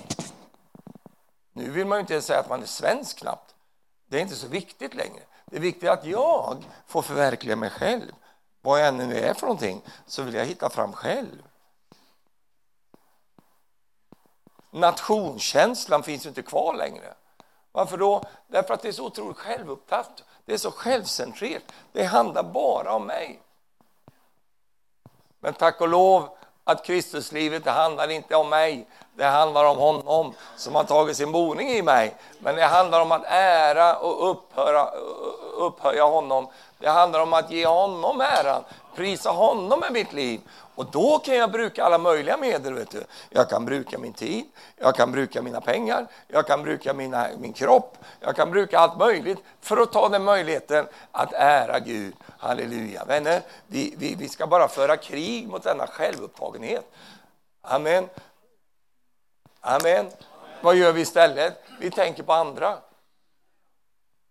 Nu vill man ju inte ens säga att man är svensk knappt. Det är inte så viktigt längre. Det är viktigt att jag får förverkliga mig själv. Vad jag än är för någonting, så vill jag hitta fram själv. Nationskänslan finns ju inte kvar längre. Varför då? Därför att det är så otroligt självupptaget. Det är så självcentrerat. Det handlar bara om mig. Men tack och lov att Kristuslivet det handlar inte om mig. Det handlar om honom som har tagit sin boning i mig. Men det handlar om att ära och upphöra, upphöja honom. Det handlar om att ge honom äran, prisa honom med mitt liv. Och då kan jag bruka alla möjliga medel. Vet du. Jag kan bruka min tid, jag kan bruka mina pengar, jag kan bruka mina, min kropp, jag kan bruka allt möjligt för att ta den möjligheten att ära Gud. Halleluja. Vänner, vi, vi, vi ska bara föra krig mot denna självupptagenhet. Amen. Amen. Vad gör vi istället? Vi tänker på andra.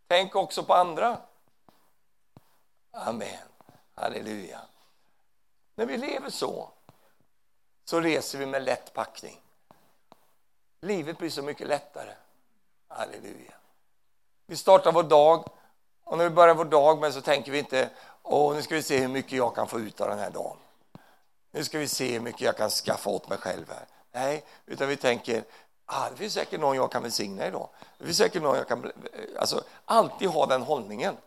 Tänk också på andra. Amen. Halleluja. När vi lever så, så reser vi med lätt packning. Livet blir så mycket lättare. Halleluja. Vi startar vår dag och när vi börjar vår dag med så tänker vi inte Åh, nu ska vi se hur mycket jag kan få ut av den här dagen. Nu ska vi se hur mycket jag kan skaffa åt mig själv här. Nej, utan vi tänker ah, det finns säkert någon jag kan välsigna idag. Det finns säkert någon jag kan... Alltså, alltid ha den hållningen.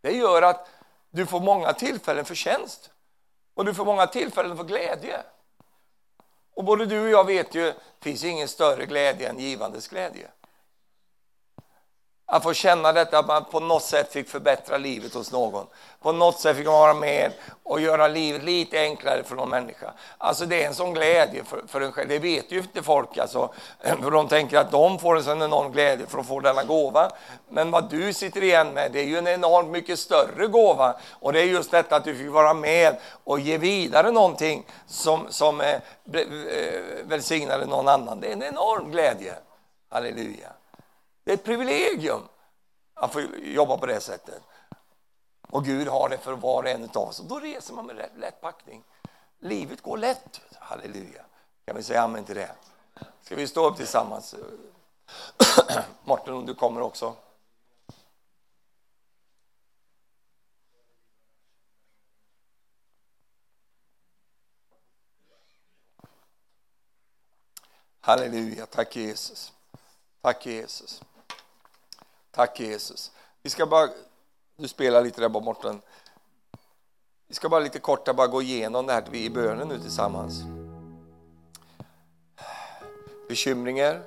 Det gör att du får många tillfällen för tjänst. Och du får många tillfällen för glädje. Och både du och jag vet ju, det finns ingen större glädje än givandes glädje. Att få känna detta, att man på något sätt fick förbättra livet hos någon. På något sätt fick man vara med och göra livet lite enklare för någon människa. Alltså det är en sån glädje för, för en själv. Det vet ju inte folk alltså. För de tänker att de får en sån enorm glädje för att få denna gåva. Men vad du sitter igen med, det är ju en enormt mycket större gåva. Och det är just detta att du fick vara med och ge vidare någonting som, som eh, eh välsignade någon annan. Det är en enorm glädje. Halleluja. Det är ett privilegium att få jobba på det sättet. Och Gud har det för var och en av oss. Och då reser man med lätt packning. Livet går lätt. Halleluja. Kan vi säga amen till det? Ska vi stå upp tillsammans? Martin, om du kommer också. Halleluja, tack Jesus. Tack Jesus. Tack Jesus. Vi ska bara, du spelar lite där borta. Vi ska bara lite kort bara gå igenom det här vi i bönen nu tillsammans. Bekymringar,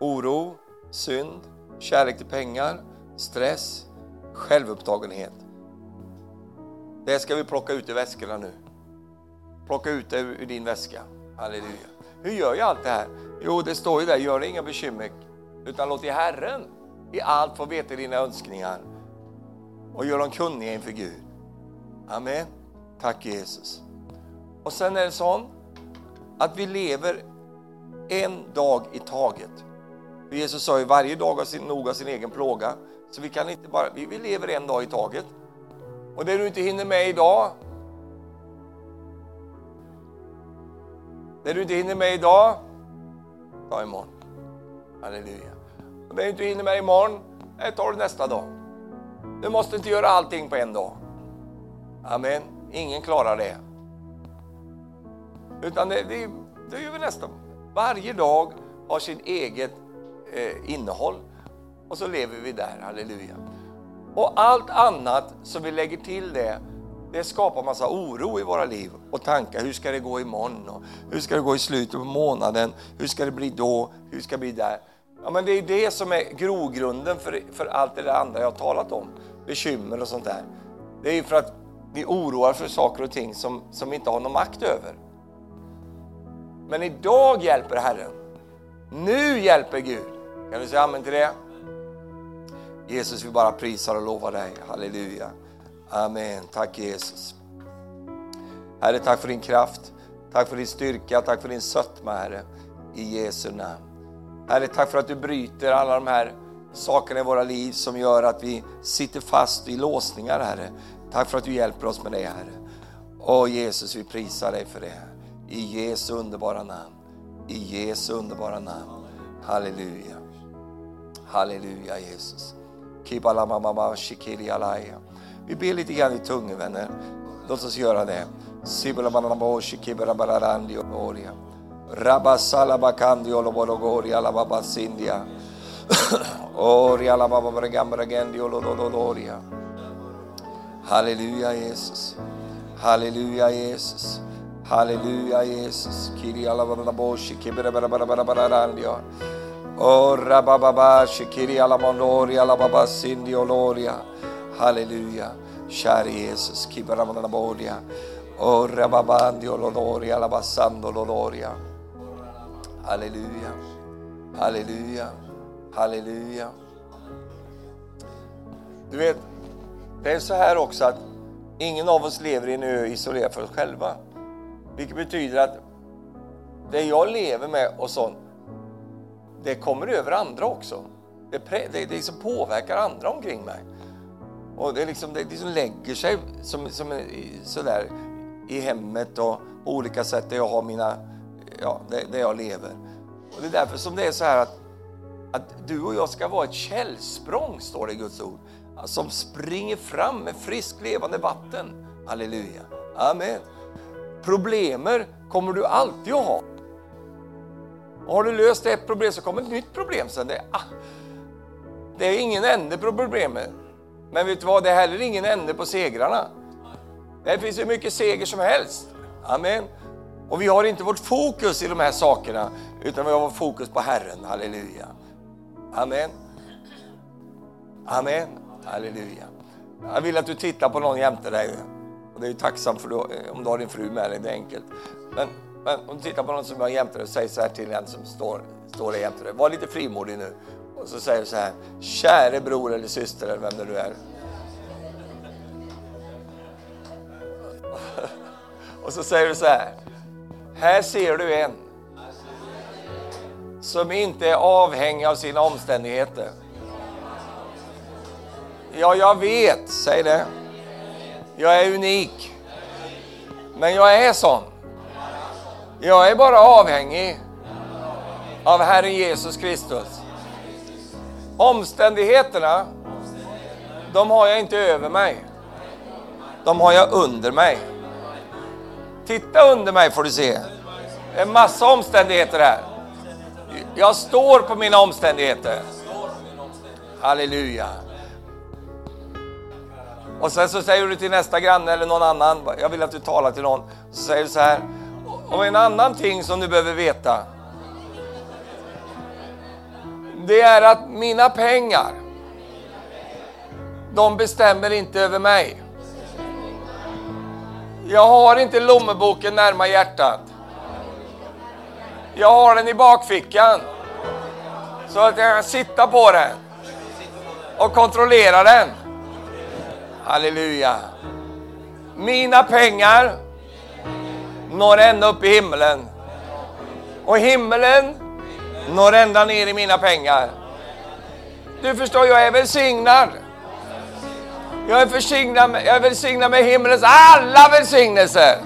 oro, synd, kärlek till pengar, stress, självupptagenhet. Det ska vi plocka ut i väskorna nu. Plocka ut det ur din väska. Halleluja. Hur gör jag allt det här? Jo, det står ju där, gör inga bekymmer, utan låt i Herren i allt få veta dina önskningar och gör dem kunniga inför Gud. Amen. Tack Jesus. Och sen är det så att vi lever en dag i taget. Jesus sa ju varje dag har sin, noga sin egen plåga. Så vi kan inte bara, vi, vi lever en dag i taget. Och det du inte hinner med idag, det du inte hinner med idag, ta imorgon. Halleluja. Och det du inte hinner med imorgon, det tar du nästa dag. Du måste inte göra allting på en dag. Amen. Ingen klarar det. Utan det, det, det gör vi nästan. Varje dag har sin eget eh, innehåll och så lever vi där, halleluja. Och allt annat som vi lägger till det, det skapar massa oro i våra liv och tankar. Hur ska det gå imorgon? Och hur ska det gå i slutet på månaden? Hur ska det bli då? Hur ska det bli där? Ja, men det är det som är grogrunden för, för allt det andra jag har talat om. Bekymmer och sånt där. Det är ju för att vi oroar för saker och ting som, som vi inte har någon makt över. Men idag hjälper Herren. Nu hjälper Gud. Kan du säga amen till det? Jesus, vi bara prisar och lovar dig. Halleluja. Amen. Tack Jesus. Herre, tack för din kraft. Tack för din styrka, tack för din sötma, Herre. I Jesu namn. Herre, tack för att du bryter alla de här sakerna i våra liv som gör att vi sitter fast i låsningar, Herre. Tack för att du hjälper oss med det, Herre. Åh Jesus, vi prisar dig för det. I Jesu underbara namn. I Jesu underbara namn. Halleluja. Halleluja, Jesus. Vi ber lite grann i tungor, vänner. Låt oss göra det. Rabasala bakandio lo borogori alla babasindia. Ori alla bababregambra gendio lo doloria. Halleluja Jesus. Halleluja Jesus. Halleluja Jesus. Kiri alla bababoshi kibera bara bara bara bara randio. Ora bababa shikiri alla mondori alla babasindio loria. Halleluja. Käre Jesus. Kibera bara bolia. Ora babandio loria alla bassando loria. Halleluja. Halleluja. Halleluja. Du vet, det är så här också att ingen av oss lever i en ö isolerad för oss själva. Vilket betyder att det jag lever med och sånt, det kommer över andra också. Det, det, det liksom påverkar andra omkring mig. Och det, liksom, det liksom lägger sig som, som sådär i hemmet och på olika sätt där jag har mina, ja, där jag lever. Och det är därför som det är så här att, att du och jag ska vara ett källsprång, står det i Guds ord, alltså, som springer fram med friskt levande vatten. Halleluja. Amen. Problemer kommer du alltid att ha. Och har du löst ett problem så kommer ett nytt problem sen. Det ah, det är ingen ände på problemet. Men vet du vad, det är heller ingen ände på segrarna. Det finns hur mycket seger som helst. Amen. Och vi har inte vårt fokus i de här sakerna, utan vi har vårt fokus på Herren. Halleluja. Amen. Amen. Halleluja. Jag vill att du tittar på någon jämte dig. Och det är ju tacksamt för eh, om du har din fru med dig, det är enkelt. Men, men om du tittar på någon som har jämte dig och säger så här till en som står, står där jämte dig. Var lite frimodig nu. Och så säger du så här. Käre bror eller syster eller vem det nu är. Och så säger du så här. Här ser du en som inte är avhängig av sina omständigheter. Ja, jag vet, säg det. Jag är unik. Men jag är sån. Jag är bara avhängig av Herren Jesus Kristus. Omständigheterna, de har jag inte över mig. De har jag under mig. Titta under mig får du se. Det är massa omständigheter här. Jag står på mina omständigheter. Halleluja. Och sen så säger du till nästa granne eller någon annan, jag vill att du talar till någon, så säger du så här, om en annan ting som du behöver veta, det är att mina pengar, de bestämmer inte över mig. Jag har inte lommeboken närma hjärtat. Jag har den i bakfickan. Så att jag kan sitta på den och kontrollera den. Halleluja. Mina pengar når ända upp i himlen. Och himlen når ända ner i mina pengar. Du förstår, jag är välsignad. Jag är försignad med, jag är välsignad med himlens alla välsignelser.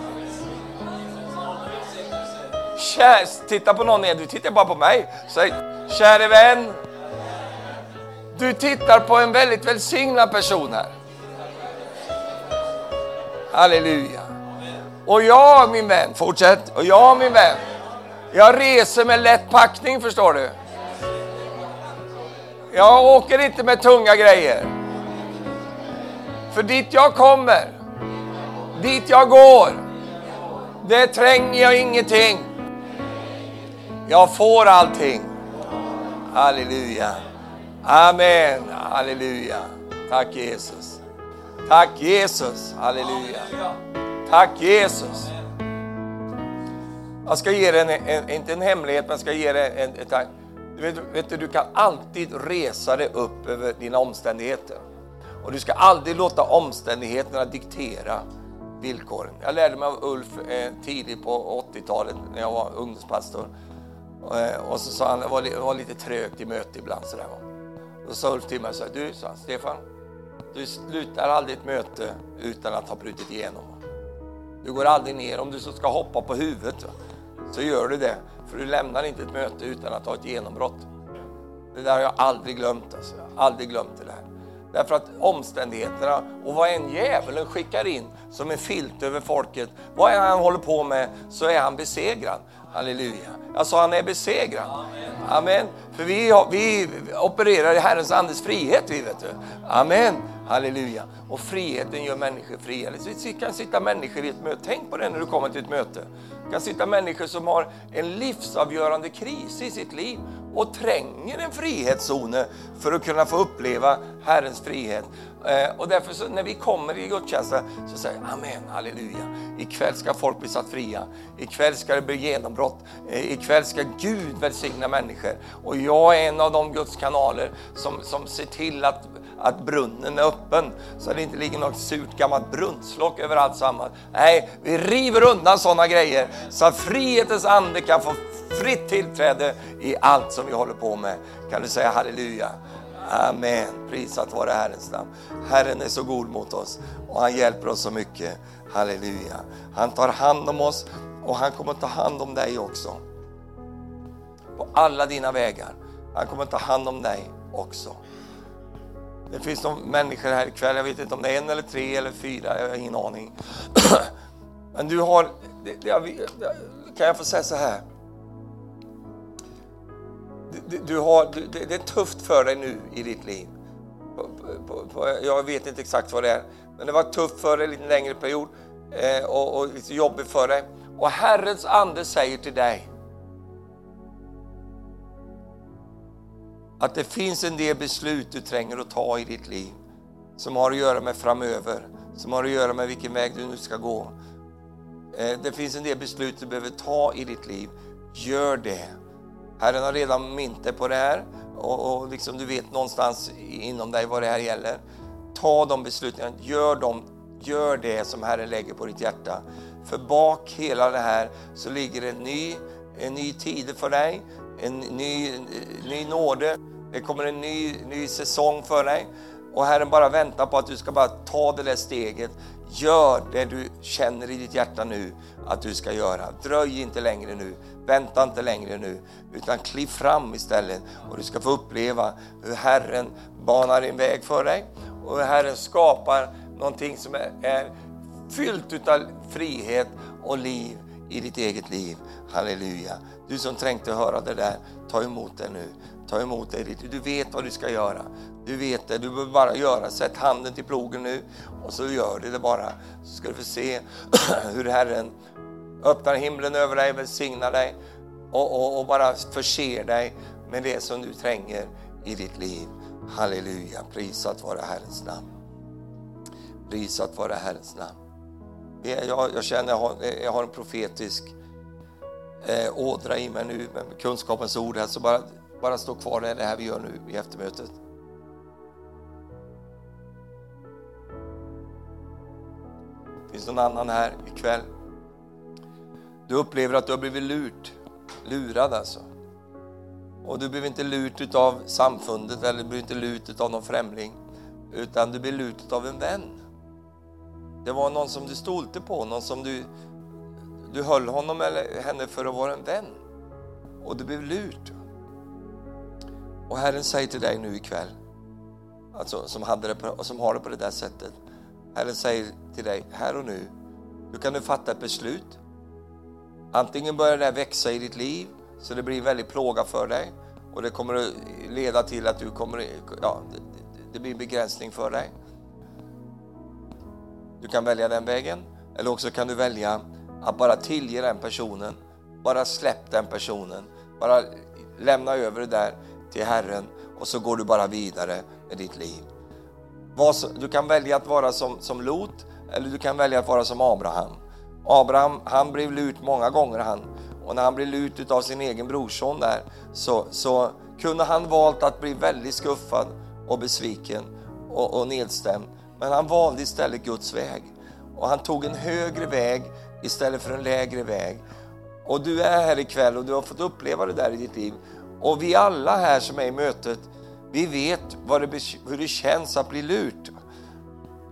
Kär, titta på någon, du tittar bara på mig. Säg, käre vän. Du tittar på en väldigt välsignad person här. Halleluja. Och jag min vän, fortsätt. Och jag min vän, jag reser med lätt packning förstår du. Jag åker inte med tunga grejer. För dit jag kommer, dit jag går, det tränger jag ingenting. Jag får allting. Halleluja. Amen. Halleluja. Tack Jesus. Tack Jesus. Halleluja. Tack Jesus. Jag ska ge dig, en, en, inte en hemlighet, men jag ska ge dig en, en, du vet, vet du, du kan alltid resa dig upp över dina omständigheter. Och du ska aldrig låta omständigheterna diktera villkoren. Jag lärde mig av Ulf eh, tidigt på 80-talet när jag var ungdomspastor. Eh, och så sa han, det var, det var lite trögt i möte ibland. Sådär. Då sa Ulf till mig, så här, du sa Stefan, du slutar aldrig ett möte utan att ha brutit igenom. Du går aldrig ner, om du så ska hoppa på huvudet så gör du det. För du lämnar inte ett möte utan att ha ett genombrott. Det där har jag aldrig glömt. Alltså. Jag har aldrig glömt det där. Därför att omständigheterna och vad en djävulen skickar in som en filt över folket, vad han håller på med så är han besegrad. Halleluja. Alltså han är besegrad. Amen. Amen. För vi, har, vi opererar i Herrens andes frihet. Vi vet du. Amen. Halleluja. Och friheten gör människor fria. Det kan sitta människor i ett möte. Tänk på det när du kommer till ett möte. Det kan sitta människor som har en livsavgörande kris i sitt liv och tränger en frihetszone för att kunna få uppleva Herrens frihet. Eh, och därför så, när vi kommer i gudstjänsten så säger jag Amen, halleluja. Ikväll ska folk bli satt fria. Ikväll ska det bli genombrott. Eh, ikväll ska Gud välsigna människor. Och jag är en av de Guds kanaler som, som ser till att att brunnen är öppen så det inte ligger något surt gammalt brunnslock över allt samman. Nej, vi river undan sådana grejer så att frihetens ande kan få fritt tillträde i allt som vi håller på med. Kan du säga halleluja? Amen. Prisat vare Herrens namn. Herren är så god mot oss och han hjälper oss så mycket. Halleluja. Han tar hand om oss och han kommer ta hand om dig också. På alla dina vägar. Han kommer ta hand om dig också. Det finns några människor här ikväll, jag vet inte om det är en eller tre eller fyra, jag har ingen aning. Men du har, kan jag få säga så här? Du, du har, det, det är tufft för dig nu i ditt liv. Jag vet inte exakt vad det är, men det var tufft för dig en lite längre period eh, och, och lite jobbigt för dig. Och Herrens ande säger till dig, Att det finns en del beslut du tränger att ta i ditt liv som har att göra med framöver, som har att göra med vilken väg du nu ska gå. Eh, det finns en del beslut du behöver ta i ditt liv. Gör det. Herren har redan mint dig på det här och, och liksom du vet någonstans inom dig vad det här gäller. Ta de besluten, gör, dem, gör det som Herren lägger på ditt hjärta. För bak hela det här så ligger en ny, en ny tid för dig, en ny, ny nåde. Det kommer en ny, ny säsong för dig. Och Herren bara väntar på att du ska bara ta det där steget. Gör det du känner i ditt hjärta nu att du ska göra. Dröj inte längre nu. Vänta inte längre nu. Utan kliv fram istället. Och du ska få uppleva hur Herren banar en väg för dig. Och hur Herren skapar någonting som är, är fyllt av frihet och liv i ditt eget liv. Halleluja. Du som trängte höra det där, ta emot det nu. Ta emot det. Du vet vad du ska göra. Du vet det. Du behöver bara göra. Sätt handen till plogen nu och så gör du det bara. Så ska du få se hur Herren öppnar himlen över dig, välsignar dig och, och, och bara förser dig med det som du tränger i ditt liv. Halleluja, prisat vare Herrens namn. Prisat vare Herrens namn. Jag, jag känner jag har, jag har en profetisk eh, ådra i mig nu med kunskapens ord. Här, så bara, bara stå kvar i det här vi gör nu i eftermötet. Finns någon annan här ikväll? Du upplever att du har blivit lurt, lurad alltså. Och du blir inte lurt av samfundet eller du blir inte lurt av någon främling. Utan du blir lurt av en vän. Det var någon som du stolte på, någon som du, du höll honom eller henne för att vara en vän. Och du blev lurt. Och Herren säger till dig nu ikväll, alltså, som, hade det på, som har det på det där sättet. Herren säger till dig, här och nu du kan du fatta ett beslut. Antingen börjar det växa i ditt liv så det blir en väldig plåga för dig och det kommer att leda till att du kommer, ja, det blir en begränsning för dig. Du kan välja den vägen eller också kan du välja att bara tillge den personen, bara släpp den personen, bara lämna över det där till Herren och så går du bara vidare med ditt liv. Du kan välja att vara som, som Lot eller du kan välja att vara som Abraham. Abraham han blev lut många gånger han och när han blev lut av sin egen brorson där så, så kunde han valt att bli väldigt skuffad och besviken och, och nedstämd. Men han valde istället Guds väg och han tog en högre väg istället för en lägre väg. Och du är här ikväll och du har fått uppleva det där i ditt liv. Och vi alla här som är i mötet, vi vet vad det, hur det känns att bli lurt.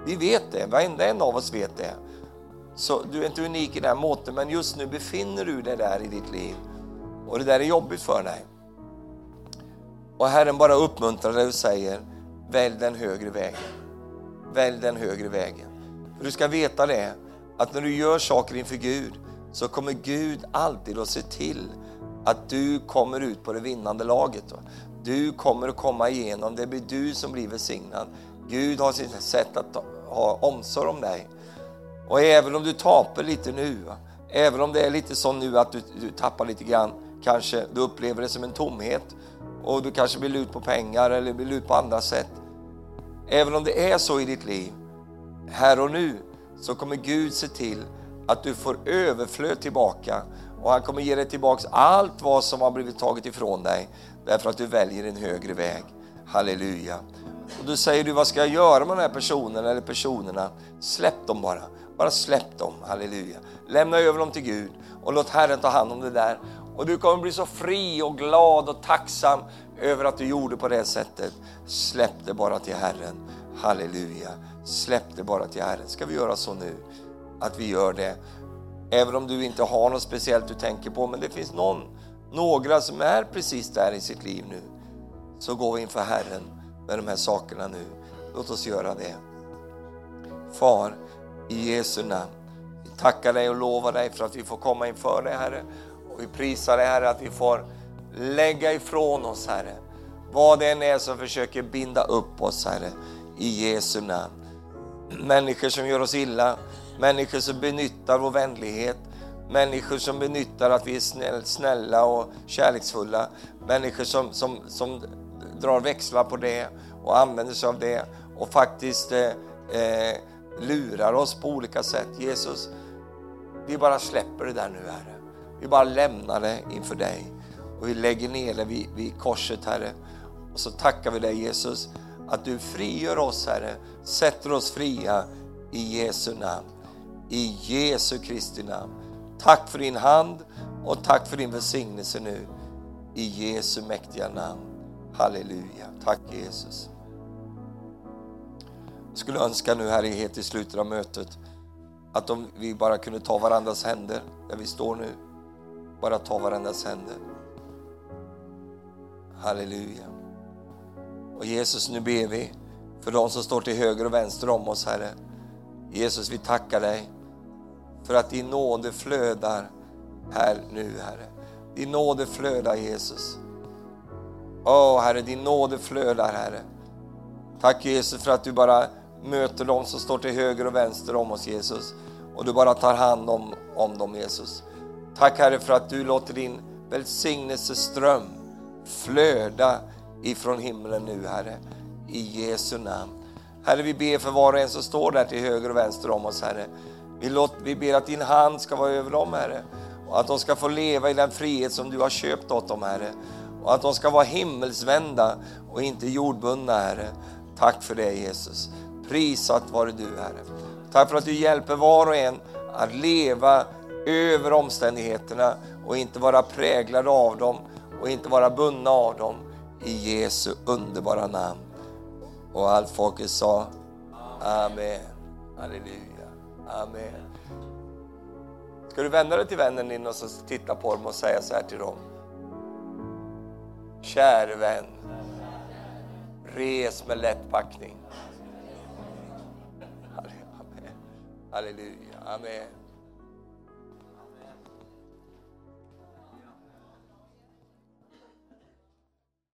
Vi vet det, varenda en av oss vet det. Så du är inte unik i den måten, men just nu befinner du dig där i ditt liv. Och det där är jobbigt för dig. Och Herren bara uppmuntrar dig och säger, välj den högre vägen. Välj den högre vägen. För du ska veta det, att när du gör saker inför Gud så kommer Gud alltid att se till att du kommer ut på det vinnande laget. Du kommer att komma igenom, det blir du som blir välsignad. Gud har sitt sätt att ha omsorg om dig. Och även om du tappar lite nu, även om det är lite så nu att du, du tappar lite grann, kanske du upplever det som en tomhet och du kanske blir lut på pengar eller blir lut på andra sätt. Även om det är så i ditt liv, här och nu, så kommer Gud se till att du får överflöd tillbaka och han kommer ge dig tillbaks allt vad som har blivit taget ifrån dig därför att du väljer en högre väg. Halleluja. Och då säger du, vad ska jag göra med den här personen eller personerna? Släpp dem bara. Bara släpp dem, halleluja. Lämna över dem till Gud och låt Herren ta hand om det där. Och du kommer bli så fri och glad och tacksam över att du gjorde på det sättet. Släpp det bara till Herren. Halleluja. Släpp det bara till Herren. Ska vi göra så nu? Att vi gör det. Även om du inte har något speciellt du tänker på, men det finns någon, några som är precis där i sitt liv nu. Så gå inför Herren med de här sakerna nu. Låt oss göra det. Far, i Jesu namn. Vi tackar dig och lovar dig för att vi får komma inför dig Herre. Och vi prisar dig Herre att vi får lägga ifrån oss Herre. Vad det än är som försöker binda upp oss Herre. I Jesu namn. Människor som gör oss illa, människor som benyttar vår vänlighet, människor som benyttar att vi är snälla och kärleksfulla, människor som, som, som drar växlar på det och använder sig av det och faktiskt eh, eh, lurar oss på olika sätt. Jesus, vi bara släpper det där nu Herre. Vi bara lämnar det inför dig och vi lägger ner det vid, vid korset Herre. Och så tackar vi dig Jesus att du frigör oss Herre, sätter oss fria i Jesu namn. I Jesu Kristi namn. Tack för din hand och tack för din välsignelse nu. I Jesu mäktiga namn. Halleluja. Tack Jesus. Jag skulle önska nu här helt i slutet av mötet att om vi bara kunde ta varandras händer där vi står nu. Bara ta varandras händer. Halleluja. Och Jesus, nu ber vi för de som står till höger och vänster om oss, Herre. Jesus, vi tackar dig för att din nåde flödar här nu, Herre. Din nåde flödar, Jesus. Åh, oh, Herre, din nåde flödar, Herre. Tack Jesus för att du bara möter dem som står till höger och vänster om oss, Jesus. Och du bara tar hand om, om dem, Jesus. Tack Herre för att du låter din välsignelseström flöda ifrån himlen nu, Herre. I Jesu namn. Herre, vi ber för var och en som står där till höger och vänster om oss, Herre. Vi, låt, vi ber att din hand ska vara över dem, Herre. Och att de ska få leva i den frihet som du har köpt åt dem, Herre. Och att de ska vara himmelsvända och inte jordbundna, Herre. Tack för det, Jesus. Prisat vare du, Herre. Tack för att du hjälper var och en att leva över omständigheterna och inte vara präglade av dem och inte vara bundna av dem. I Jesu underbara namn. Och allt folket sa Amen. Halleluja. Amen. Ska du vända dig till vännen din och så titta på dem och säga så här till dem. Käre vän, res med lätt packning. Halleluja. Amen.